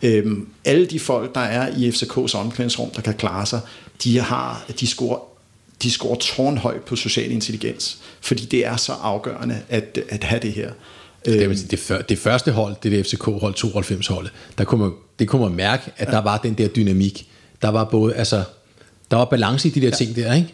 Øhm, alle de folk, der er i FCK's omklædningsrum, der kan klare sig, de, har, de scorer de scorer tårnhøjt på social intelligens, fordi det er så afgørende at, at have det her. Det, øhm, det, det første hold, det der FCK-hold, 92-holdet, der kunne man, det kunne man mærke, at ja. der var den der dynamik. Der var både, altså, der var balance i de der ja. ting der, ikke?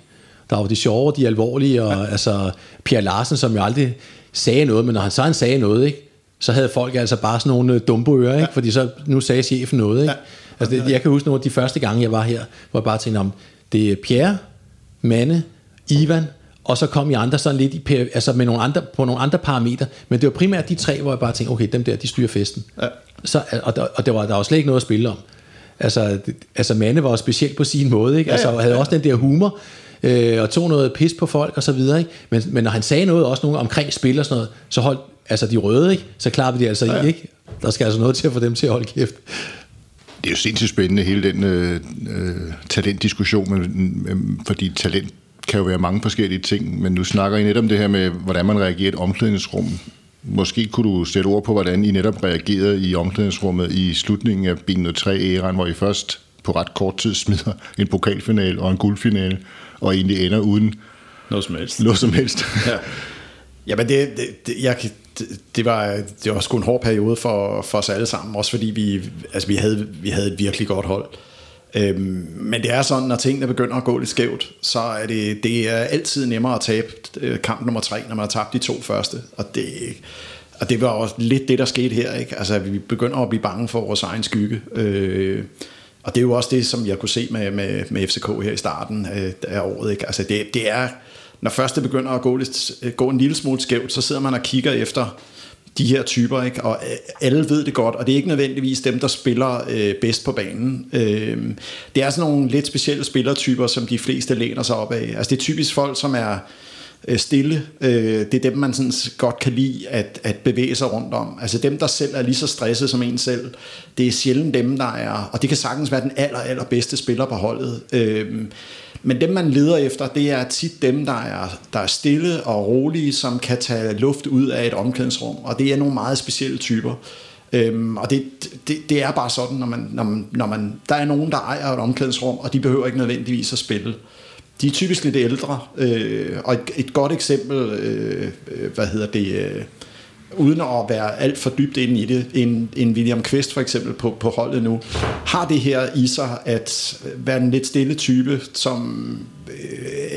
Der var de sjove, de alvorlige, og ja. altså, Pierre Larsen, som jo aldrig sagde noget, men når han så han sagde noget, ikke? Så havde folk altså bare sådan nogle øh, dumpeører, ikke? Ja. fordi så nu sagde chefen noget. Ikke? Ja. Altså det, jeg kan huske nogle af de første gange, jeg var her, hvor jeg bare tænkte om, det er Pierre, Manne, Ivan, og så kom I andre sådan lidt i, altså med nogle andre, på nogle andre parametre, men det var primært de tre, hvor jeg bare tænkte, okay, dem der, de styrer festen. Ja. Så, og, der, og det var, der var slet ikke noget at spille om. Altså, det, altså Manne var specielt på sin måde, ikke? Altså, ja, ja, ja. havde også den der humor, øh, og tog noget pis på folk og så videre, ikke? Men, men når han sagde noget også nogle omkring spil og sådan noget, så holdt altså de røde, ikke? så klarer vi det altså ja. ikke. Der skal altså noget til at få dem til at holde kæft. Det er jo sindssygt spændende, hele den øh, øh, talentdiskussion, men, øh, fordi talent kan jo være mange forskellige ting, men nu snakker I netop om det her med, hvordan man reagerer i et omklædningsrum. Måske kunne du sætte ord på, hvordan I netop reagerede i omklædningsrummet i slutningen af ben 3 æraen hvor I først på ret kort tid smider en pokalfinal og en guldfinale, og egentlig ender uden noget som helst. Noget som helst. Ja. Jamen det, det, det, jeg, det, var, det var sgu en hård periode for, for os alle sammen, også fordi vi, altså vi, havde, vi havde et virkelig godt hold. Øhm, men det er sådan, når tingene begynder at gå lidt skævt, så er det, det er altid nemmere at tabe øh, kamp nummer tre, når man har tabt de to første. Og det, og det var også lidt det, der skete her. Ikke? Altså, vi begynder at blive bange for vores egen skygge. Øh, og det er jo også det, som jeg kunne se med, med, med FCK her i starten øh, af året. Ikke? Altså, det, det er når først det begynder at gå, lidt, øh, gå en lille smule skævt, så sidder man og kigger efter de her typer, ikke? og øh, alle ved det godt, og det er ikke nødvendigvis dem, der spiller øh, bedst på banen. Øh, det er sådan nogle lidt specielle spillertyper, som de fleste læner sig op af. Altså det er typisk folk, som er øh, Øh, stille. Øh, det er dem, man sådan godt kan lide at, at bevæge sig rundt om. Altså dem, der selv er lige så stresset som en selv. Det er sjældent dem, der er, og det kan sagtens være den aller, aller bedste spiller på holdet. Øh, men dem, man leder efter, det er tit dem, der er, der er stille og rolige, som kan tage luft ud af et omklædningsrum. Og det er nogle meget specielle typer. Øhm, og det, det, det er bare sådan, når man, når, man, når man, der er nogen, der ejer et omklædningsrum, og de behøver ikke nødvendigvis at spille. De er typisk lidt ældre, øh, og et, et godt eksempel, øh, øh hvad hedder det, øh, uden at være alt for dybt inde i det, en, en William Quest for eksempel på, på holdet nu, har det her i sig at være en lidt stille type, som øh,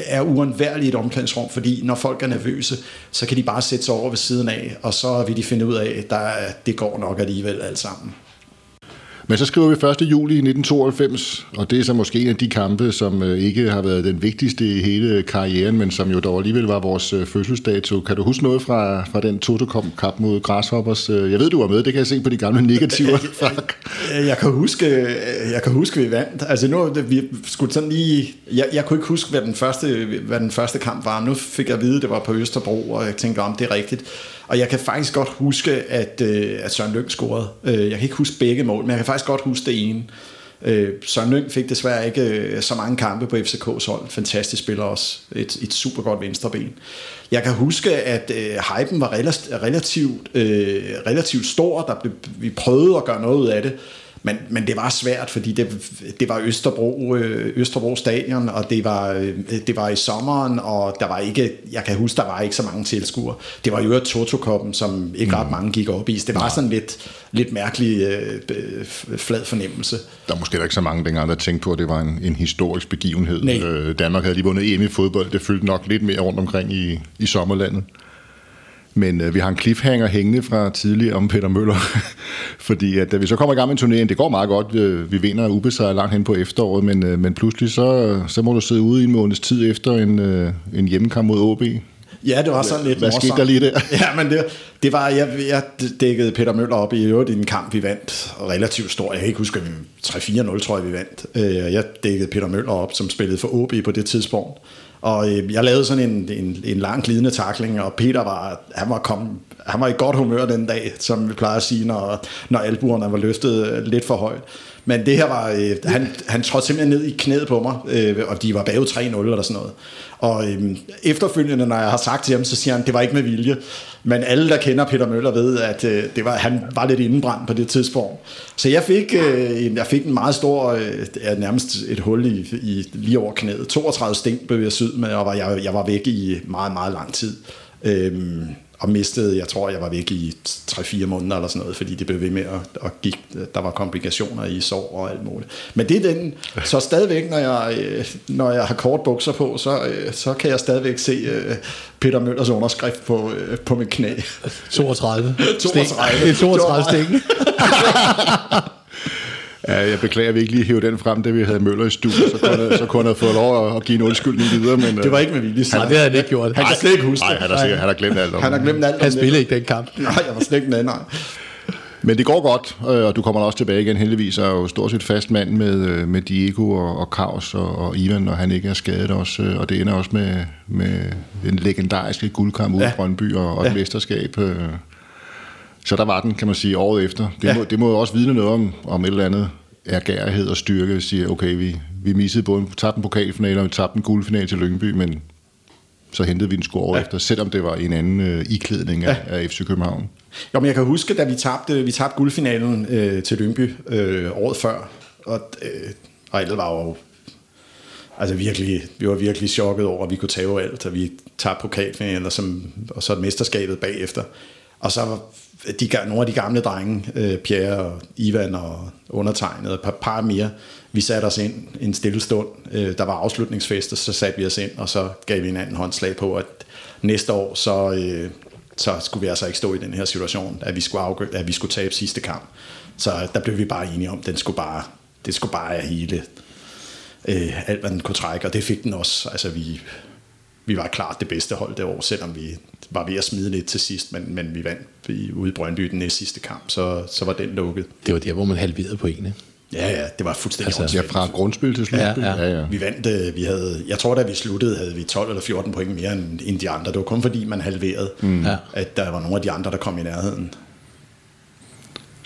er uundværlig i et omklædningsrum, fordi når folk er nervøse, så kan de bare sætte sig over ved siden af, og så vil de finde ud af, at det går nok alligevel alt sammen. Men så skriver vi 1. juli 1992, og det er så måske en af de kampe, som øh, ikke har været den vigtigste i hele karrieren, men som jo dog alligevel var vores øh, fødselsdato. Kan du huske noget fra, fra den Toto-kamp mod Grasshoppers? Øh, jeg ved, du var med, det kan jeg se på de gamle negativer. jeg, jeg, kan huske, jeg kan huske, vi vandt. Altså nu, vi skulle sådan lige... Jeg, jeg kunne ikke huske, hvad den, første, hvad den første kamp var. Nu fik jeg at vide, at det var på Østerbro, og jeg tænkte, om det er rigtigt. Og jeg kan faktisk godt huske, at, øh, at Søren Lyng scorede. Øh, jeg kan ikke huske begge mål, men jeg kan faktisk godt huske det ene. Øh, Søren Lyng fik desværre ikke øh, så mange kampe på FCK's hold. Fantastisk spiller også. Et, et super godt venstreben. Jeg kan huske, at øh, hypen var relativt, øh, relativt stor. Der blev, vi prøvede at gøre noget ud af det. Men, men det var svært, fordi det, det var Østerbro, øh, Østerbro stadion, og det var, øh, det var i sommeren, og der var ikke, jeg kan huske, der var ikke så mange tilskuere. Det var jo Toto-koppen, som ikke ret mm. mange gik op i. Så det var sådan lidt, lidt mærkelig øh, flad fornemmelse. Der er måske ikke så mange dengang, der tænkte på, at det var en, en historisk begivenhed. Nej. Øh, Danmark havde lige vundet EM i fodbold. Det fyldte nok lidt mere rundt omkring i, i sommerlandet. Men øh, vi har en cliffhanger hængende fra tidligere om Peter Møller, fordi at, da vi så kommer i gang med en turnering, det går meget godt, øh, vi vinder ubesejret langt hen på efteråret, men, øh, men pludselig så, så må du sidde ude i en måneds tid efter en, øh, en hjemmekamp mod OB. Ja, det var sådan lidt Hvad skete der lige der? Ja, men det, det var, jeg, jeg dækkede Peter Møller op i øvrigt i en kamp, vi vandt relativt stor. Jeg kan ikke huske, at vi 3-4-0, tror jeg, vi vandt. Øh, Jeg dækkede Peter Møller op, som spillede for OB på det tidspunkt. Og øh, jeg lavede sådan en, en, en lang glidende takling, og Peter var, han var, kom, han var i godt humør den dag, som vi plejer at sige, når, når albuerne var løftet lidt for højt. Men det her var, øh, han, han trådte simpelthen ned i knæet på mig, øh, og de var bag 3-0 eller sådan noget. Og øh, efterfølgende, når jeg har sagt til ham, så siger han, det var ikke med vilje. Men alle, der kender Peter Møller, ved, at øh, det var, han var lidt indenbrændt på det tidspunkt. Så jeg fik, øh, en, jeg fik en meget stor, øh, nærmest et hul i, i, lige over knæet. 32 sting blev jeg syd med, og var, jeg, jeg var væk i meget, meget lang tid. Øh, og mistede, jeg tror, jeg var væk i 3-4 måneder eller sådan noget, fordi det blev ved med at, at gik, der var komplikationer i sår og alt muligt. Men det er den, så stadigvæk, når jeg, øh, når jeg har kort bukser på, så, øh, så kan jeg stadigvæk se øh, Peter Møllers underskrift på, på mit knæ. 32. 32. Det er 32 stik. Ja, jeg beklager, at vi ikke lige hævde den frem, da vi havde Møller i studiet, så kunne, jeg, så kunne jeg have fået lov at give en undskyldning videre. Men, det var ikke med vilje. Nej, det havde han ikke gjort. Han kan slet ikke huske Nej, det. han har, sikkert, han har glemt alt om Han har glemt alt om Han spillede ikke den kamp. Nej, jeg var slet ikke med, nej. Men det går godt, øh, og du kommer også tilbage igen heldigvis, og er jo stort set fast mand med, øh, med Diego og, og Kraus og, og Ivan, når han ikke er skadet også. øh, Og det ender også med, med den legendariske guldkamp ude Ja. i Brøndby og, og et Ja. mesterskab. øh. Så der var den, kan man sige, året efter. Det, Ja. må, det må jo også vidne noget om, om et eller andet ergærighed og styrke. Siger, okay, vi, vi missede både tabte en pokalfinale, og vi tabte en guldfinale til Lyngby, men så hentede vi den året Ja. efter, selvom det var en anden øh, iklædning af, af FC København. Jo, men jeg kan huske, da vi tabte, vi tabte guldfinalen øh, til Lyngby øh, året før, og, øh, og alle var jo altså virkelig, vi var virkelig chokket over, at vi kunne tage alt, og vi tabte pokalfinalen, og, som, og så mesterskabet bagefter. Og så var de, nogle af de gamle drenge, øh, Pierre og Ivan og undertegnet, et par, par mere, vi satte os ind en stille stund. Øh, der var afslutningsfest, og så satte vi os ind, og så gav vi hinanden håndslag på, at næste år, så, øh, så skulle vi altså ikke stå i den her situation, at vi skulle, afgø- at vi skulle tabe sidste kamp. Så der blev vi bare enige om, at den skulle bare, det skulle bare hele øh, alt, hvad den kunne trække, og det fik den også. Altså, vi, vi var klart det bedste hold det år, selvom vi var ved at smide lidt til sidst, men, men vi vandt i, ude i Brøndby den næste sidste kamp, så, så var den lukket. Det var der, hvor man halverede pointene. Ja, ja, det var fuldstændig Altså, altså, Ja, fra grundspil til slutspil. Ja, ja. ja. Vi vandt, øh, vi havde, jeg tror da vi sluttede, havde vi 12 eller 14 point mere end, end de andre. Det var kun fordi, man halverede, mm. Ja. at der var nogle af de andre, der kom i nærheden.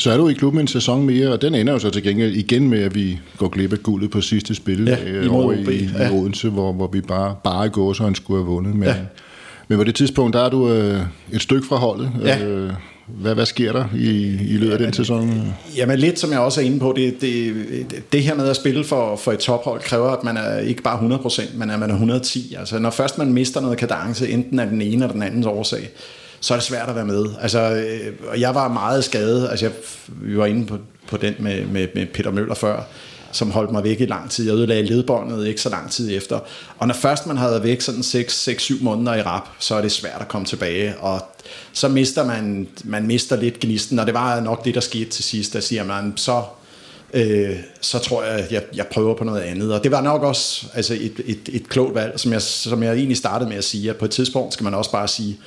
Så er du i klubben en sæson mere, og den ender jo så til gengæld igen med, at vi går glip af guldet på sidste spil Ja, øh, over i, i ja. Odense, hvor, hvor vi bare, bare går, så han skulle have vundet. Men, Ja. men på det tidspunkt, der er du øh, et stykke fra holdet. Ja. Øh, hvad, hvad sker der i, i løbet af den sæson? Jamen lidt, som jeg også er inde på, det, det, det her med at spille for, for et tophold kræver, at man er ikke bare 100%, men at man er 110. Altså når først man mister noget kadence, enten af den ene eller den andens årsag, så er det svært at være med. Altså, øh, og jeg var meget skadet. Altså, jeg, vi var inde på, på den med, med, med Peter Møller før, som holdt mig væk i lang tid. Jeg ødelagde ledbåndet ikke så lang tid efter. Og når først man har været væk sådan 6-7 måneder i rap, så er det svært at komme tilbage. Og så mister man, man mister lidt gnisten, og det var nok det, der skete til sidst. Der siger man, så øh, så tror jeg, jeg, jeg prøver på noget andet. Og det var nok også altså et, et, et klogt valg, som jeg, som jeg egentlig startede med at sige, at på et tidspunkt skal man også bare sige,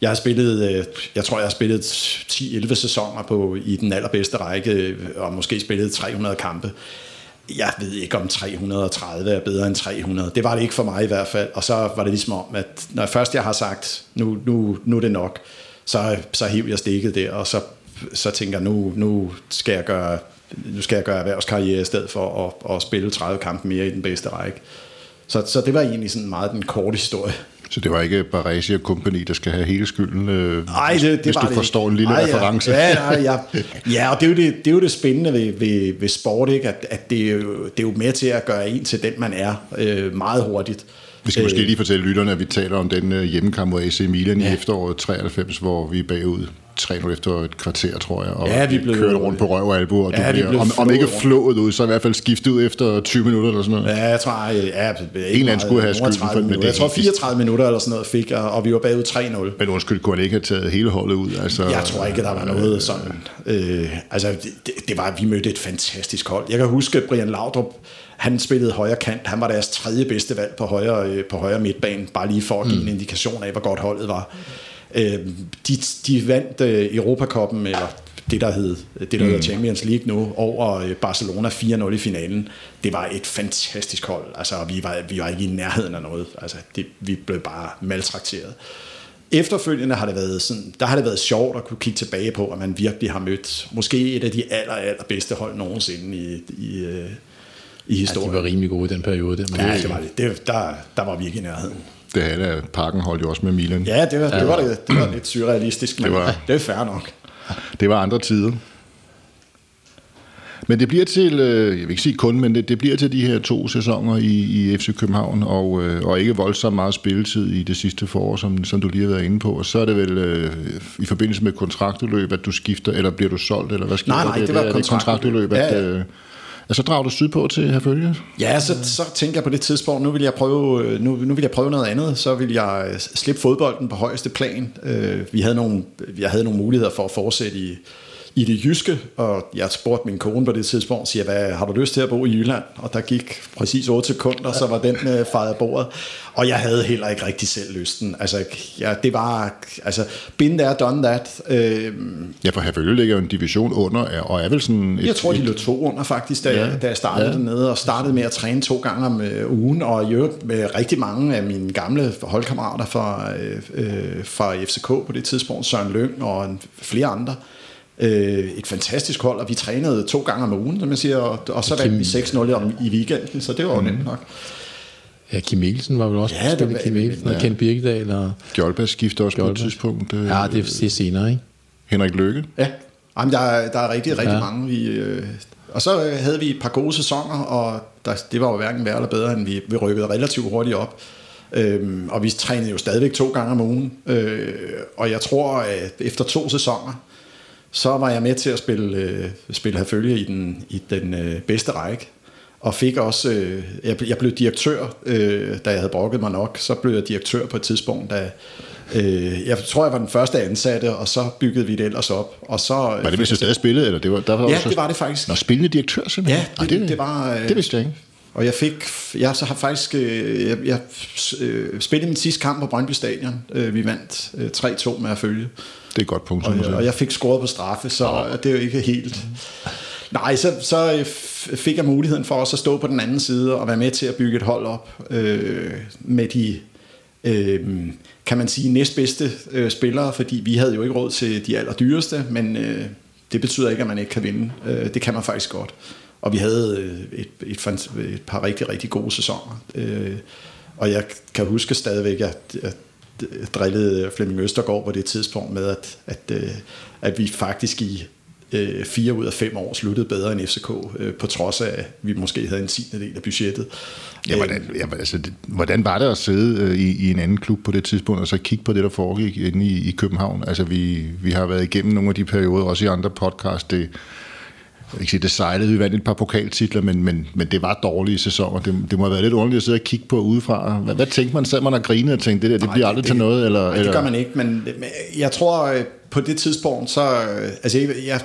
jeg har spillet, øh, jeg tror, jeg har spillet 10-11 sæsoner på, i den allerbedste række, øh, og måske spillet 300 kampe. Jeg ved ikke, om 330 er bedre end 300. Det var det ikke for mig i hvert fald. Og så var det ligesom om, at når først jeg har sagt, nu, nu, nu er det nok, så, så hiv jeg stikket der, og så, så tænker jeg, nu, nu skal jeg gøre nu skal jeg gøre erhvervskarriere i stedet for at, at spille 30 kampe mere i den bedste række. Så, så det var egentlig sådan meget den korte historie. Så det var ikke Baresi og Company, der skal have hele skylden, øh, Ej, det, det hvis var du det forstår ikke. en lille Ej, reference. Ja, ja, ja, ja og det er, jo det, det er jo det spændende ved, ved, ved sport, ikke? at, at det, er jo, det er jo med til at gøre en til den, man er øh, meget hurtigt. Vi skal måske lige fortælle lytterne, at vi taler om den øh, hjemmekamp mod AC Milan ja. i efteråret 93, hvor vi er bagud 3 efter et kvarter, tror jeg, og Ja, vi blev- kørt rundt på røv og albu, og Ja, du bliver, om, om ikke flået ud, så i hvert fald skiftet ud efter 20 minutter eller sådan noget. Ja, jeg tror, øh, ja, En eller anden skulle have skylden for- det Jeg tror, helt 34 minutter eller sådan noget fik jeg, og vi var bagud 3-0. Men undskyld, kunne han ikke have taget hele holdet ud? Altså, Jeg tror ikke, der var noget sådan... Øh, altså, det, det- det var, vi mødte et fantastisk hold. Jeg kan huske, at Brian Laudrup, han spillede højre kant. Han var deres tredje bedste valg på højre, øh, på højre midtbane, bare lige for at give mm. en indikation af, hvor godt holdet var. Øh, de, de vandt øh, Europacupen, eller det der hed, det der mm. hedder Champions League nu, over øh, Barcelona 4-0 i finalen. Det var et fantastisk hold. Altså, vi var, vi var ikke i nærheden af noget. Altså, det, vi blev bare maltrakteret. Efterfølgende har det været sådan, der har det været sjovt at kunne kigge tilbage på, at man virkelig har mødt måske et af de aller, aller bedste hold nogensinde i, i, i Ja, de historien. var rimelig gode i den periode. Der, men Ja, det var det. det der, der var vi ikke i nærheden. Det havde af Parken holdt jo også med Milan. Ja, det var, det var, det, det var lidt surrealistisk, men Det var- det er fair nok. Det var andre tider. Men det bliver til, øh, jeg vil ikke sige kun, men det, det bliver til de her to sæsoner i, i FC København, og, øh, og ikke voldsomt meget spilletid i det sidste forår, som, som du lige har været inde på. Og så er det vel øh, i forbindelse med kontraktudløb, at du skifter, eller bliver du solgt, eller hvad sker Nej, der? nej, det, det var kontraktudløb. kontraktudløb. At, Ja, ja. Og så drager du sydpå til Herfølge? Ja, så, så tænker jeg på det tidspunkt, nu vil jeg prøve, øh, nu, nu vil jeg prøve noget andet, så vil jeg øh, slippe fodbolden på højeste plan. Øh, vi havde nogle, jeg havde nogle muligheder for at fortsætte i, i det jyske, og jeg spurgte min kone på det tidspunkt, siger, hvad, har du lyst til at bo i Jylland? Og der gik præcis 8 sekunder, så var den øh, fejret bordet. Og jeg havde heller ikke rigtig selv lysten. Altså, ja, det var, altså, been there, done that. Øh, Ja, for Herfølge ligger jo en division under, og er vel sådan... Et, jeg tror, de lå to under faktisk, da, Ja. da jeg startede Ja. dernede, og startede med at træne to gange om øh, ugen, og i øvrigt med rigtig mange af mine gamle holdkammerater fra, øh, øh, fra FCK på det tidspunkt, Søren Lyng og flere andre. Øh, et fantastisk hold, og vi trænede to gange om ugen, som jeg siger, og, og så vandt vi 6-0 om, i weekenden, så det var jo nemt nok. Ja, Kim Mikkelsen var vel også Ja, det var- Kim Mikkelsen og ja. Ken Birkedal. Og, Gjolbas skifter også på et tidspunkt. Øh, ja, det er, det er senere, ikke? Henrik Lykke. Ja, Jamen, der, er, der er rigtig, rigtig Ja. ja. mange. Vi, øh, og så øh, havde vi et par gode sæsoner, og der, det var jo hverken værre eller bedre, end vi, vi rykkede relativt hurtigt op. Øhm, og vi trænede jo stadigvæk to gange om ugen. Øh, og jeg tror, at efter to sæsoner, så var jeg med til at spille, øh, spille herfølge i den, i den øh, bedste række. Og fik også, øh, jeg, blev- jeg blev direktør, øh, da jeg havde brokket mig nok, så blev jeg direktør på et tidspunkt, da øh, jeg tror, jeg var den første ansatte, og så byggede vi det ellers op. Og så, Var det, hvis du stadig spillede, eller det var, der var Ja, også- det var det faktisk. Nå, spillende direktør simpelthen? Ja, det, det, var... øh, Det vidste jeg ikke. Og jeg fik, jeg så har faktisk, øh, jeg, jeg øh, spillede min sidste kamp på Brøndby Stadion. Øh, vi vandt øh, 3-2 med at følge. Det er et godt punkt, Og, jeg- og jeg fik scoret på straffe, så det er jo ikke helt... Nej, så, så øh, fik jeg muligheden for også at stå på den anden side og være med til at bygge et hold op øh, med de, øh, kan man sige, næstbedste øh, spillere, fordi vi havde jo ikke råd til de allerdyreste, men øh, det betyder ikke, at man ikke kan vinde. Øh, det kan man faktisk godt. Og vi havde øh, et, et, et par rigtig, rigtig gode sæsoner. Øh, og jeg kan huske stadigvæk, at, at drillede Flemming Østergaard på det tidspunkt med, at, at, øh, at vi faktisk i øh, fire ud af fem år sluttede bedre end FCK, øh, på trods af, at vi måske havde en tiende del af budgettet. Ja, hvordan, ja, altså, det, hvordan var det at sidde øh, i, i en anden klub på det tidspunkt, og så kigge på det, der foregik inde i, i København? Altså, vi, vi har været igennem nogle af de perioder, også i andre podcast. Det, jeg ikke sige, det sejlede, vi vandt et par pokaltitler, men, men, men det var dårlige sæsoner. Det, det må have været lidt underligt at sidde og kigge på udefra. Hvad, hvad tænkte man? Sad man og grinede og tænkte, det der, det Nej, bliver aldrig til noget? Eller, Nej, eller? det gør man ikke, men men jeg tror, øh, på det tidspunkt, så... øh, Altså, jeg, jeg,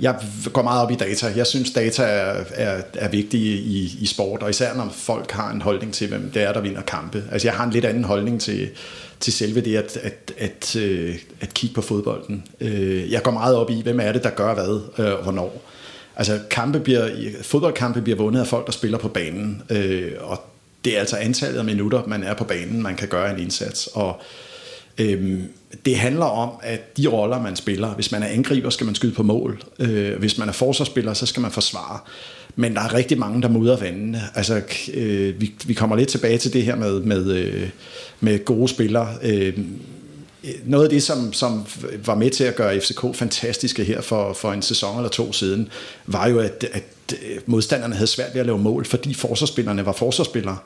jeg går meget op i data. Jeg synes, data er, er, er vigtige i, i sport, og især når folk har en holdning til, hvem det er, der vinder kampe. Altså, jeg har en lidt anden holdning til, til selve det at, at, at, øh, at kigge på fodbolden. Øh, Jeg går meget op i, hvem er det, der gør hvad, øh, og hvornår. Altså, kampe bliver, fodboldkampe bliver vundet af folk, der spiller på banen, øh, og det er altså antallet af minutter, man er på banen, man kan gøre en indsats. Og øhm, det handler om, at de roller, man spiller, hvis man er angriber, skal man skyde på mål. Øh, hvis man er forsvarsspiller, så skal man forsvare. Men der er rigtig mange, der mudrer vandene. Altså, øh, vi, vi kommer lidt tilbage til det her med, med, øh, med gode spillere. Øh, noget af det, som, som var med til at gøre FCK fantastiske her for, for en sæson eller to siden, var jo, at, at øh, modstanderne havde svært ved at lave mål, fordi forsvarsspillerne var forsvarsspillere.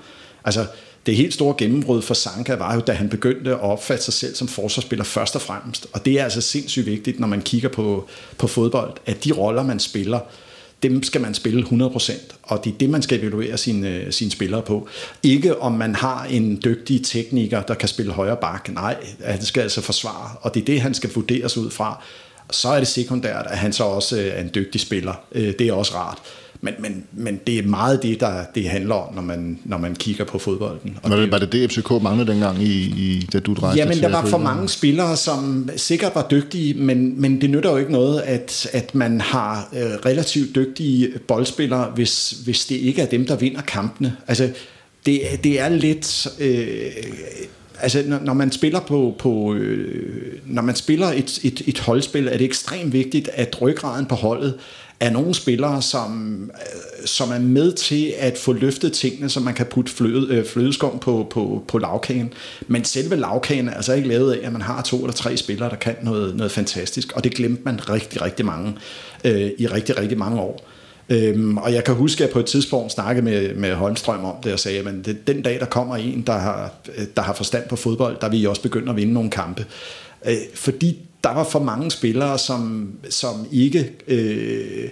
Altså, det helt store gennembrud for Sanka var jo, da han begyndte at opfatte sig selv som forsvarsspiller først og fremmest. Og det er altså sindssygt vigtigt, når man kigger på, på fodbold, at de roller, man spiller, dem skal man spille 100%, og det er det, man skal evaluere sine, sine spillere på. Ikke om man har en dygtig tekniker, der kan spille højre bak. Nej, han skal altså forsvare, og det er det, han skal vurderes ud fra. Så er det sekundært, at han så også øh, er en dygtig spiller. Øh, det er også rart. Men, men, men det er meget det, der det handler om, når man, når man kigger på fodbolden. Og var, det, var det det, FCK manglede dengang, i, i, da du drejede Jamen, der var for mange spillere, som sikkert var dygtige, men, men det nytter jo ikke noget, at, at man har øh, relativt dygtige boldspillere, hvis, hvis det ikke er dem, der vinder kampene. Altså, det, det er lidt... Øh, altså når, når man spiller på, på øh, når man spiller et, et, et holdspil, er det ekstremt vigtigt, at ryggraden på holdet er nogle spillere, som, øh, som er med til at få løftet tingene, så man kan putte fløde, øh, flødeskum på, på, på lavkagen. Men selve lavkagen er altså ikke lavet af, at man har to eller tre spillere, der kan noget, noget fantastisk, og det glemte man rigtig, rigtig mange øh, i rigtig, rigtig mange år. Øhm, og jeg kan huske, at jeg på et tidspunkt snakkede med, med Holmstrøm om det, og sagde, at den dag, der kommer en, der har, øh, der har forstand på fodbold, der vil I også begynde at vinde nogle kampe. Øh, fordi der var for mange spillere, som, som ikke... Øh,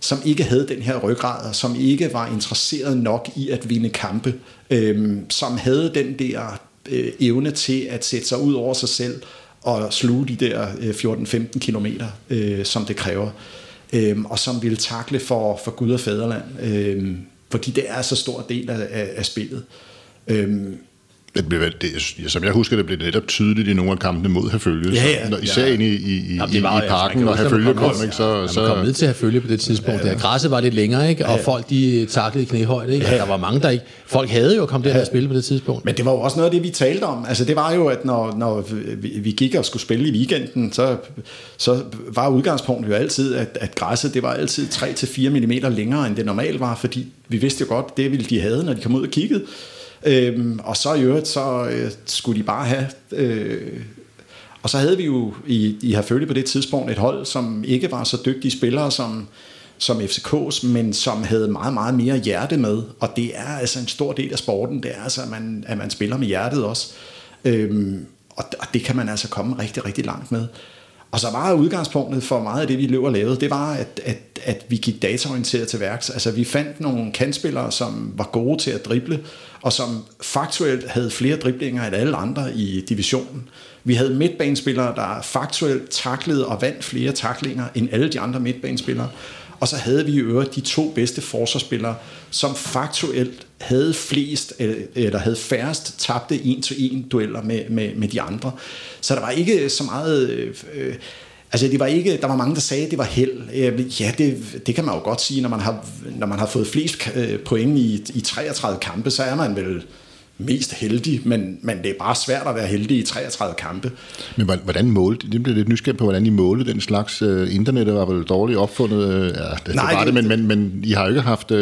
som ikke havde den her ryggrad, og som ikke var interesseret nok i at vinde kampe, øh, som havde den der øh, evne til at sætte sig ud over sig selv og sluge de der øh, 14-15 kilometer, øh, som det kræver, øh, og som ville takle for, for Gud og Fæderland, øh, fordi det er så stor del af, af, af spillet. Øh, det blev, det, som jeg husker, det blev netop tydeligt i nogle af kampene mod Herfølge. Ja, ja. Når, især ja. inde i, i, Jamen, i, var, i parken, når Herfølge kom, ikke, så... Ja, så man kom ned til Herfølge på det tidspunkt. Ja, ja. Græsset var lidt længere, ikke? og ja. folk de taklede i knæhøjde. Ikke? Ja. der var mange, der ikke... Folk havde jo kommet der og spille på det tidspunkt. Men det var jo også noget af det, vi talte om. Altså, det var jo, at når, når vi gik og skulle spille i weekenden, så, så var udgangspunktet jo altid, at, at græsset det var altid 3-4 mm længere, end det normalt var, fordi vi vidste jo godt, det ville de have, når de kom ud og kiggede. Øhm, og så i øvrigt, så øh, skulle de bare have... Øh, og så havde vi jo i, i Herfølge på det tidspunkt et hold, som ikke var så dygtige spillere som, som FCK's, men som havde meget, meget mere hjerte med. Og det er altså en stor del af sporten, det er altså, at man, at man spiller med hjertet også. Øhm, og, og det kan man altså komme rigtig, rigtig langt med. Og så var udgangspunktet for meget af det, vi løb og lavede, det var, at, at, at vi gik dataorienteret til værks. Altså vi fandt nogle kandspillere, som var gode til at drible, og som faktuelt havde flere driblinger end alle andre i divisionen. Vi havde midtbanespillere, der faktuelt taklede og vandt flere taklinger end alle de andre midtbanespillere. Og så havde vi i øvrigt de to bedste forsvarsspillere, som faktuelt havde flest, øh, eller havde færrest tabte en-til-en dueller med, med, med de andre. Så der var ikke så meget... Øh, øh Altså, det var ikke, der var mange, der sagde, at det var held. Ja, det, det kan man jo godt sige, når man har, når man har fået flest øh, point i, i 33 kampe, så er man vel mest heldig, men, men det er bare svært at være heldig i 33 kampe. Men hvordan målte, det blev lidt nysgerrig på, hvordan I målte den slags uh, internettet var vel dårligt opfundet, uh, ja, det, nej, var det, men, men, men I har jo ikke haft uh,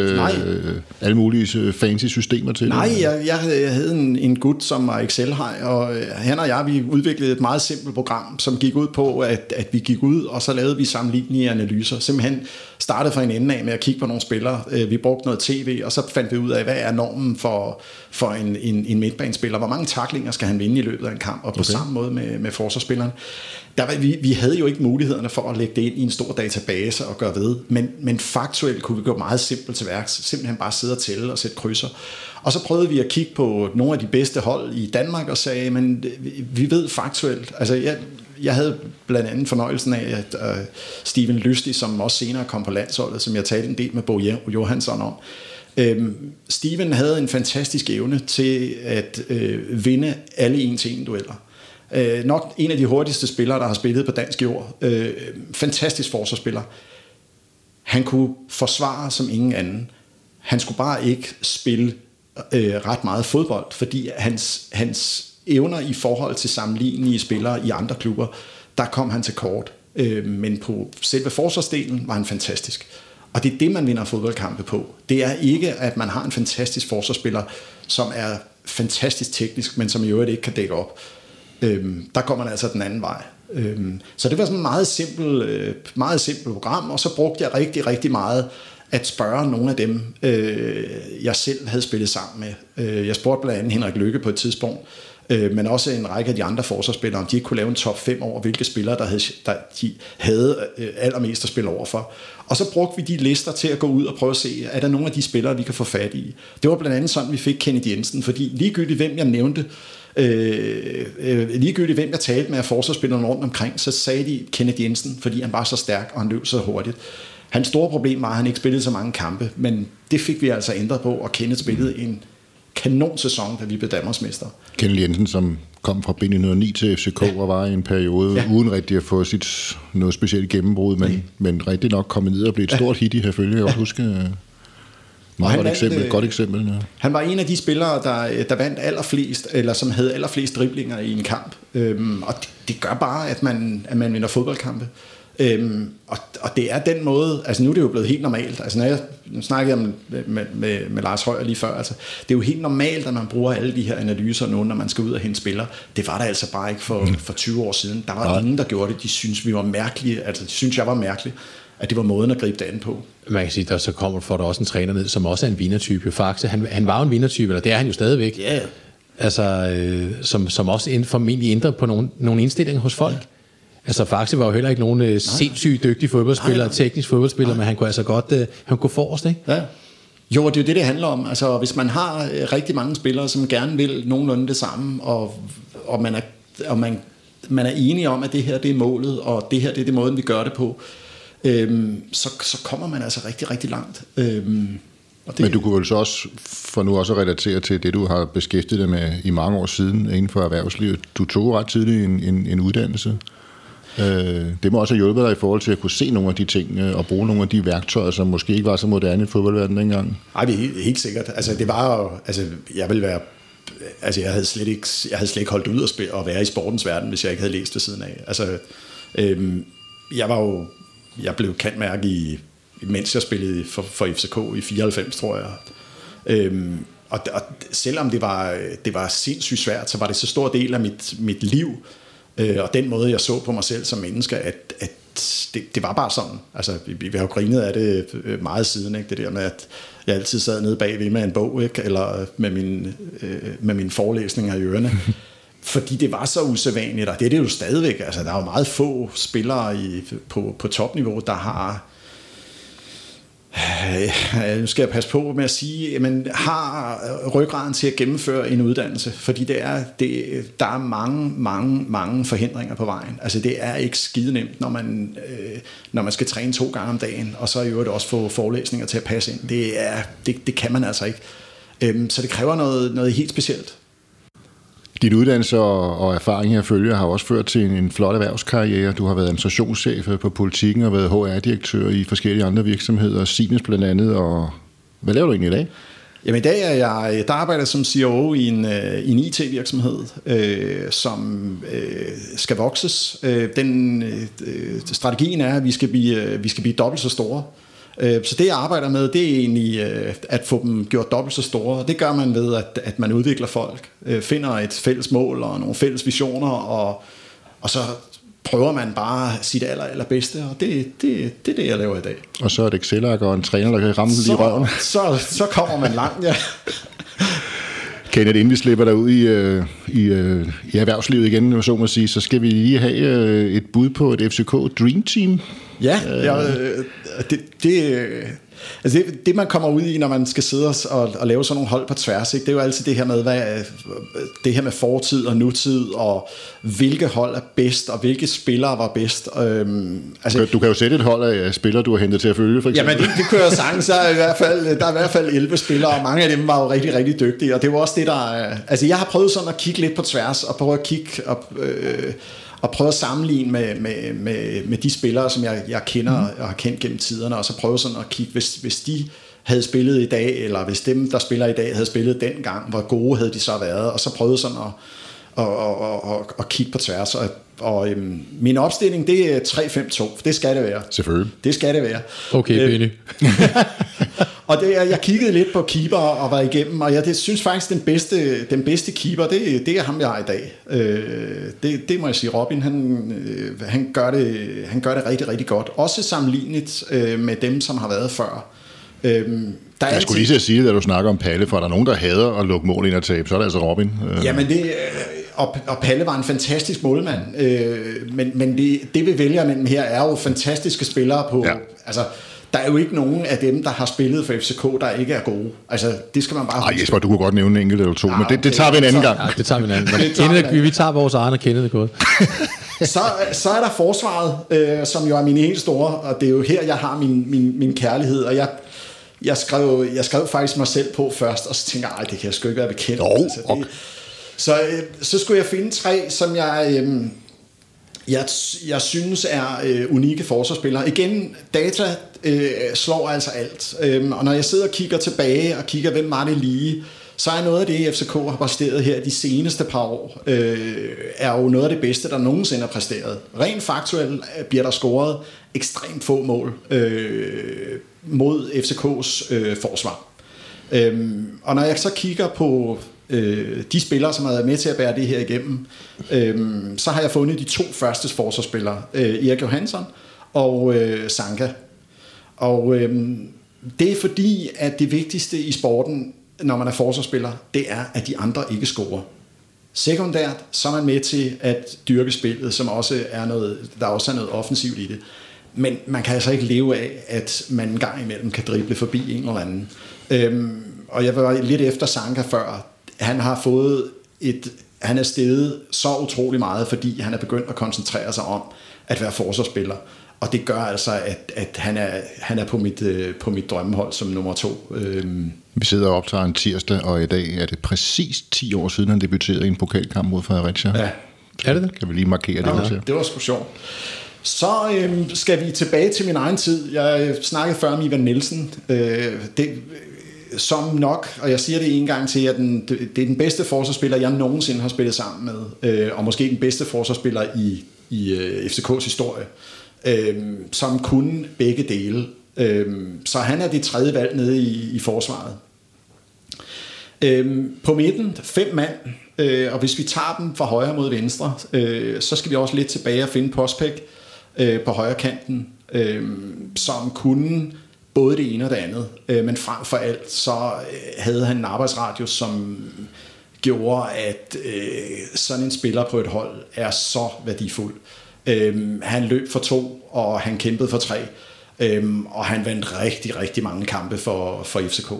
alle mulige fancy systemer til nej, det. Nej, jeg, jeg, jeg havde en, en gut, som var Excel-hej, og han og jeg, vi udviklede et meget simpelt program, som gik ud på, at, at vi gik ud, og så lavede vi sammenlignelige analyser. Simpelthen startede fra en ende af med at kigge på nogle spillere. Vi brugte noget tv, og så fandt vi ud af, hvad er normen for, for en, en, en midtbanespiller. Hvor mange taklinger skal han vinde i løbet af en kamp? Og på okay. samme måde med, med forsvarsspilleren. Der var, vi, vi havde jo ikke mulighederne for at lægge det ind i en stor database og gøre ved. Men, men faktuelt kunne vi gå meget simpelt til værks. Simpelthen bare sidde og tælle og sætte krydser. Og så prøvede vi at kigge på nogle af de bedste hold i Danmark og sagde, men vi ved faktuelt, altså jeg, jeg havde blandt andet fornøjelsen af, at øh, Steven Lystig, som også senere kom på landsholdet, som jeg talte en del med Bo Johansson om, øh, Steven havde en fantastisk evne til at øh, vinde alle en-til-en-dueller. Øh, nok en af de hurtigste spillere, der har spillet på dansk jord. Øh, fantastisk forsvarsspiller. Han kunne forsvare som ingen anden. Han skulle bare ikke spille øh, ret meget fodbold, fordi hans, hans evner i forhold til sammenlignelige spillere i andre klubber, der kom han til kort. Øh, men på selve forsvarsdelen var han fantastisk. Og det er det, man vinder fodboldkampe på. Det er ikke, at man har en fantastisk forsvarsspiller, som er fantastisk teknisk, men som i øvrigt ikke kan dække op. Øhm, der går man altså den anden vej. Øhm, så det var sådan et meget simpelt, øh, meget simpelt program, og så brugte jeg rigtig, rigtig meget at spørge nogle af dem, øh, jeg selv havde spillet sammen med. Øh, jeg spurgte blandt andet Henrik Lykke på et tidspunkt, øh, men også en række af de andre forsvarsspillere, om de ikke kunne lave en top 5 over, hvilke spillere, der havde, der de havde øh, allermest at spille over for. Og så brugte vi de lister til at gå ud og prøve at se, er der nogle af de spillere, vi kan få fat i. Det var blandt andet sådan, vi fik Kennedy Jensen, fordi ligegyldigt hvem jeg nævnte, øh, øh, ligegyldigt hvem jeg talte med af forsvarsspillerne rundt omkring, så sagde de Kennedy Jensen, fordi han var så stærk, og han løb så hurtigt. Hans store problem var, at han ikke spillede så mange kampe, men det fik vi altså ændret på, og Kenneth spillede en kanon sæson, da vi blev Danmarksmester. Kenneth Jensen, som kom fra B909 til FCK ja. og var i en periode ja. uden rigtig at få sit noget specielt gennembrud, men, ja. men rigtig nok kommet ned og blev et ja. stort hit i herfølge. Jeg ja. huske øh, meget godt eksempel, et godt eksempel. Ja. Han var en af de spillere, der, der vandt allerflest, eller som havde allerflest driblinger i en kamp. Øhm, og det, det gør bare, at man, at man vinder fodboldkampe. Øhm, og, og det er den måde, altså nu er det jo blevet helt normalt, altså når jeg snakkede om med, med, med Lars Højer lige før, altså det er jo helt normalt, at man bruger alle de her analyser nu, når man skal ud og hente spillere. Det var der altså bare ikke for, for 20 år siden. Der var ja. ingen, der gjorde det. De synes vi var mærkelige, altså de synes jeg var mærkelig, at det var måden at gribe det an på. Man kan sige, der så kommer for der også en træner ned, som også er en vinertype. Faktisk, han, han var jo en vinertype, eller det er han jo stadigvæk. Ja. Yeah. Altså, øh, som, som også formentlig ændrer på nogle, nogle indstillinger hos folk. Ja. Altså Faxe var jo heller ikke nogen øh, sindssygt dygtig fodboldspiller, nej, nej. teknisk fodboldspiller, nej. men han kunne altså godt øh, han kunne forrest, ikke? Ja. Jo, det er jo det, det handler om. Altså, hvis man har øh, rigtig mange spillere, som gerne vil nogenlunde det samme, og, og, man, er, og man, man er enige om, at det her det er målet, og det her det er det måde, vi gør det på, øhm, så, så kommer man altså rigtig, rigtig langt. Øhm, og det, Men du kunne vel så også, for nu også at relatere til det, du har beskæftiget dig med i mange år siden inden for erhvervslivet. Du tog ret tidligt en, en, en uddannelse. Øh, det må også have hjulpet dig i forhold til at kunne se nogle af de ting øh, og bruge nogle af de værktøjer, som måske ikke var så moderne i fodboldverdenen dengang. Nej, det er helt, sikkert. Altså, det var jo, altså, jeg vil være altså jeg havde slet ikke, jeg havde slet ikke holdt ud at, spille, at være i sportens verden, hvis jeg ikke havde læst ved siden af. Altså, øhm, jeg var jo, jeg blev kantmærke i, mens jeg spillede for, for FCK i 94, tror jeg. Øhm, og, og selvom det var, det var sindssygt svært, så var det så stor del af mit, mit liv, Øh, og den måde, jeg så på mig selv som menneske, at, at det, det var bare sådan. Altså, vi, vi har jo grinet af det øh, meget siden, ikke? det der med, at jeg altid sad nede bagved med en bog, ikke? eller øh, med min, øh, med min forelæsninger i ørerne. fordi det var så usædvanligt, og det er det jo stadigvæk. Altså, der er jo meget få spillere i, på, på topniveau, der har Øh, Øh, nu skal jeg passe på med at sige, men har øh, ryggraden til at gennemføre en uddannelse, fordi det er, det, der er mange, mange, mange forhindringer på vejen. Altså det er ikke skide nemt, når man, øh, når man skal træne to gange om dagen, og så i øvrigt også få forelæsninger til at passe ind. Det, er, det, det kan man altså ikke. Øhm, så det kræver noget, noget helt specielt. Din uddannelse og, og erfaring her følger har også ført til en, en flot erhvervskarriere. Du har været administrationschef øh, på politikken og været HR-direktør i forskellige andre virksomheder, Siemens blandt andet. Og hvad laver du egentlig i dag? Jamen i dag er jeg, der arbejder som CEO øh, i en, i en IT-virksomhed, øh, som øh, skal vokses. Øh, den, øh, øh strategien er, at vi skal blive, vi skal blive dobbelt så store. Øh, så det jeg arbejder med, det er egentlig øh, at få dem gjort dobbelt så store. Det gør man ved, at, at man udvikler folk, øh, finder et fælles mål og nogle fælles visioner, og, og så prøver man bare sit aller, allerbedste, og det, det, det er det, jeg laver i dag. Og så er det excel og en træner, der kan ramme så, lige røven. Så, så kommer man langt, ja. Kenneth, inden vi slipper dig ud i, i, i erhvervslivet igen, så må sige, så skal vi lige have et bud på et FCK Dream Team. Ja, jeg, det, det, altså det, det, man kommer ud i, når man skal sidde og, og lave sådan nogle hold på tværs, ikke, det er jo altid det her med, hvad, det her med fortid og nutid, og hvilke hold er bedst, og hvilke spillere var bedst. Øhm, altså, du kan jo sætte et hold af spillere, du har hentet til at følge, for eksempel. Jamen, det, det kører sang, så er i hvert fald, der er i hvert fald 11 spillere, og mange af dem var jo rigtig, rigtig dygtige, og det var også det, der... Altså, jeg har prøvet sådan at kigge lidt på tværs, og prøve at kigge op... Øh, og prøve at sammenligne med, med, med, med de spillere, som jeg, jeg kender mm. og har kendt gennem tiderne, og så prøve sådan at kigge, hvis, hvis de havde spillet i dag, eller hvis dem, der spiller i dag, havde spillet dengang, hvor gode havde de så været, og så prøve sådan at, og, og, og, og kigge på tværs. Og, og øhm, min opstilling, det er 3-5-2. Det skal det være. Selvfølgelig. Det skal det være. Okay, øh, Benny. og det, jeg kiggede lidt på keeper og var igennem, og jeg det, synes faktisk, den bedste, den bedste keeper, det, det er ham, jeg har i dag. Øh, det, det må jeg sige. Robin, han, øh, han, gør det, han gør det rigtig, rigtig godt. Også sammenlignet øh, med dem, som har været før. Øhm, der er Jeg skulle lige til at sige det, da du snakker om Palle, for er der nogen, der hader at lukke mål ind og tabe, så er det altså Robin. Øh, Jamen det, øh, og, og Palle var en fantastisk målmand, øh, men, men det, det vi vælger mellem her er jo fantastiske spillere på, Ja. altså der er jo ikke nogen af dem, der har spillet for FCK, der ikke er gode. Altså det skal man bare Ej huske. Jesper, du kunne godt nævne en enkelt eller to, Ah, men det, det tager vi en anden Så- gang. Ja, det tager vi en anden. Men Det tager vi Kenneth, vi, vi tager vores egen og Kenneth er gået. så, så er der forsvaret, øh, som jo er min helt store, og det er jo her, jeg har min, min, min kærlighed, og jeg, jeg, skrev, jeg skrev faktisk mig selv på først, og så tænker jeg, "Ej, det kan jeg sgu ikke være bekendt. Jo, ok. det, så, øh, så skulle jeg finde tre, som jeg, øh, jeg, jeg synes er øh, unikke forsvarsspillere. Igen, data øh, slår altså alt. Øhm, og når jeg sidder og kigger tilbage og kigger, hvem var det lige, så er noget af det, FCK har præsteret her de seneste par år, øh, er jo noget af det bedste, der nogensinde er præsteret. Rent faktuelt øh, bliver der scoret ekstremt få mål øh, mod FCK's øh, forsvar. Øhm, og når jeg så kigger på øh, de spillere, som har været med til at bære det her igennem, øh, så har jeg fundet de to første forsvarsspillere, øh, Erik Johansson og øh, Sanka. Og øh, det er fordi, at det vigtigste i sporten, når man er forsvarsspiller, det er, at de andre ikke scorer. Sekundært, så er man med til at dyrke spillet, som også er noget, der også er noget offensivt i det. Men man kan altså ikke leve af, at man en gang imellem kan drible forbi en eller anden. Øhm, og jeg var lidt efter Sanka før. Han har fået et, han er steget så utrolig meget, fordi han er begyndt at koncentrere sig om at være forsvarsspiller. Og det gør altså, at, at han, er, han er på mit, øh, på mit drømmehold som nummer to. Øhm, Vi sidder og optager en tirsdag, og i dag er det præcis 10 år siden, han debuterede i en pokalkamp mod Fredericia. ja, Er det det? Kan vi lige markere det Ja, det var sgu sjovt. Så øhm, skal vi tilbage til min egen tid. Jeg øh, snakkede før om Ivan Nielsen. Øh, det, øh, som nok, og jeg siger det en gang til, at den, det, er den bedste forsvarsspiller, jeg nogensinde har spillet sammen med. Øh, og måske den bedste forsvarsspiller i, i øh, FCK's historie. Øh, som kunne begge dele. Øh, så han er det tredje valg nede i, i forsvaret. Øh, på midten, fem mand, øh, og hvis vi tager dem fra højre mod venstre, øh, så skal vi også lidt tilbage og finde Pospek øh, på højre kanten, øh, som kunne både det ene og det andet. Øh, men frem for alt, så øh, havde han en arbejdsradius, som gjorde, at øh, sådan en spiller på et hold er så værdifuld. Øh, han løb for to, og han kæmpede for tre, øh, og han vandt rigtig, rigtig mange kampe for, for FCK.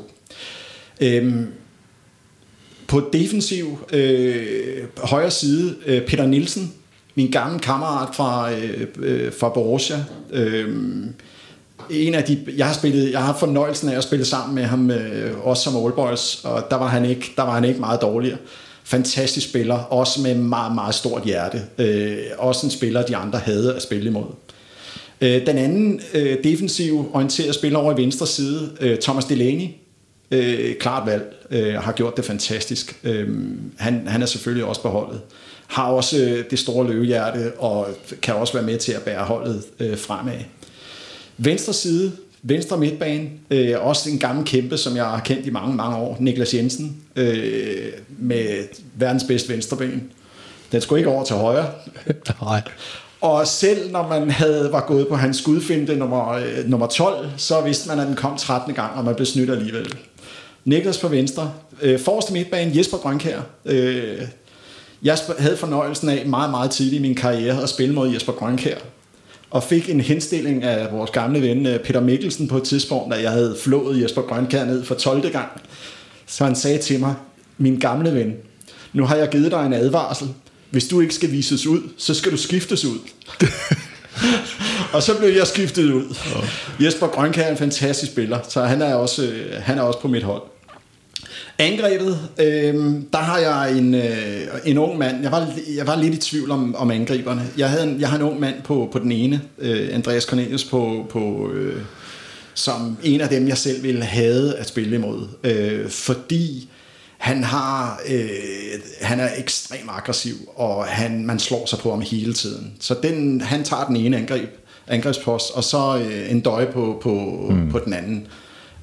Øh, på defensiv øh, højre side, øh, Peter Nielsen, min gamle kammerat fra, øh, øh, fra Borussia. Øh, en af de, jeg har spillet, jeg har haft fornøjelsen af at spille sammen med ham, øh, også som boys og der var han ikke, der var han ikke meget dårligere. Fantastisk spiller, også med meget, meget stort hjerte. Øh, også en spiller, de andre havde at spille imod. Øh, den anden øh, defensiv orienterede spiller over i venstre side, øh, Thomas Delaney, øh, klart valg, øh, har gjort det fantastisk. Øh, han, han er selvfølgelig også på holdet. Har også øh, det store løvehjerte, og kan også være med til at bære holdet øh, fremad. Venstre side, venstre midtbane, øh, også en gammel kæmpe, som jeg har kendt i mange, mange år, Niklas Jensen, øh, med verdens bedste venstreben. Den skulle ikke over til højre, Nej. og selv når man havde, var gået på hans skudfinte nummer, øh, nummer 12, så vidste man, at den kom 13. gang, og man blev snydt alligevel. Niklas på venstre. Øh, forreste midtbane, Jesper Grønkær. Øh, jeg havde fornøjelsen af meget, meget tidligt i min karriere at spille mod Jesper Grønkær. Og fik en henstilling af vores gamle ven øh, Peter Mikkelsen på et tidspunkt, da jeg havde flået Jesper Grønkær ned for 12. gang. Så han sagde til mig, min gamle ven, nu har jeg givet dig en advarsel. Hvis du ikke skal vises ud, så skal du skiftes ud. og så blev jeg skiftet ud. Jesper Grønkær er en fantastisk spiller, så han er også, øh, han er også på mit hold. Angrebet, øh, der har jeg en, øh, en ung mand. Jeg var, jeg var lidt i tvivl om, om angriberne. Jeg, havde en, jeg har en ung mand på, på den ene, øh, Andreas Cornelius, på, på, øh, som en af dem, jeg selv ville have at spille imod. Øh, fordi han har øh, han er ekstremt aggressiv, og han, man slår sig på ham hele tiden. Så den, han tager den ene angreb, angrebspost, og så øh, en døje på, på, mm. på den anden.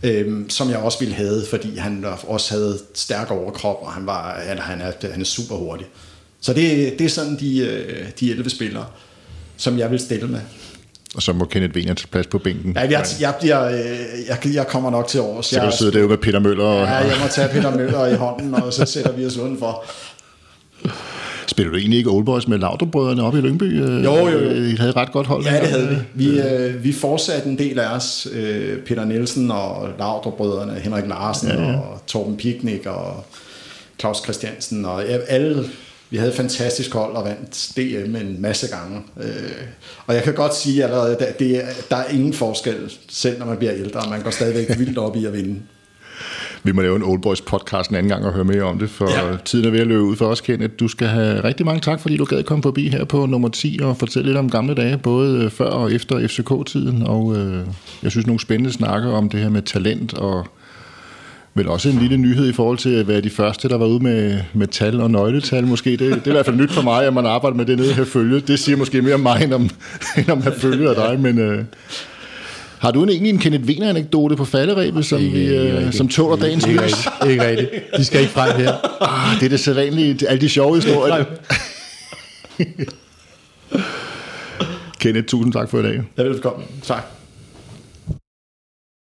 Øhm, som jeg også ville have, fordi han også havde stærk overkrop, og han, var, han, han, er, han er super hurtig. Så det, det er sådan de, øh, de 11 spillere, som jeg vil stille med. Og så må Kenneth Wiener tage plads på bænken. Ja, jeg, jeg, bliver, øh, jeg, jeg kommer nok til års. Så kan du sidde derude med Peter Møller. Og, Ja, jeg må tage Peter Møller i hånden, og så sætter vi os udenfor. Spiller du egentlig ikke Old Boys med Laudrup-brødrene oppe i Lyngby? Øh, Jo, jo, jo. I havde et ret godt hold. Ja, det havde vi. Vi, øh, vi fortsatte en del af os. Øh, Peter Nielsen og Laudrup-brødrene, Henrik Larsen ja, ja. og Torben Piknik og Claus Christiansen. Og ja, alle, vi havde et fantastisk hold og vandt DM en masse gange. Øh, og jeg kan godt sige allerede, at det er, der er ingen forskel, selv når man bliver ældre. Man går stadigvæk vildt op i at vinde. Vi må lave en Old Boys podcast en anden gang og høre mere om det, for Ja. tiden er ved at løbe ud for os, Kenneth. Du skal have rigtig mange tak, fordi du gad komme forbi her på nummer 10 og fortælle lidt om gamle dage, både øh, før og efter FCK-tiden. Og øh, jeg synes, nogle spændende snakker om det her med talent og vel også en lille nyhed i forhold til at være de første, der var ude med, med tal og nøgletal måske. Det, det er i hvert fald nyt for mig, at man arbejder med det nede her følge. Det siger måske mere om mig, end om, end om her følge af dig, men... Øh, har du en, egentlig en Kenneth Wiener-anekdote på falderæbet, som, vi, øh, som tåler dagens Ikke lys? rigtigt. Ikke rigtigt. De skal ikke frem her. Ah, det er det sædvanlige, alle de sjove historier. Kenneth, tusind tak for i dag. Vil velkommen. Tak.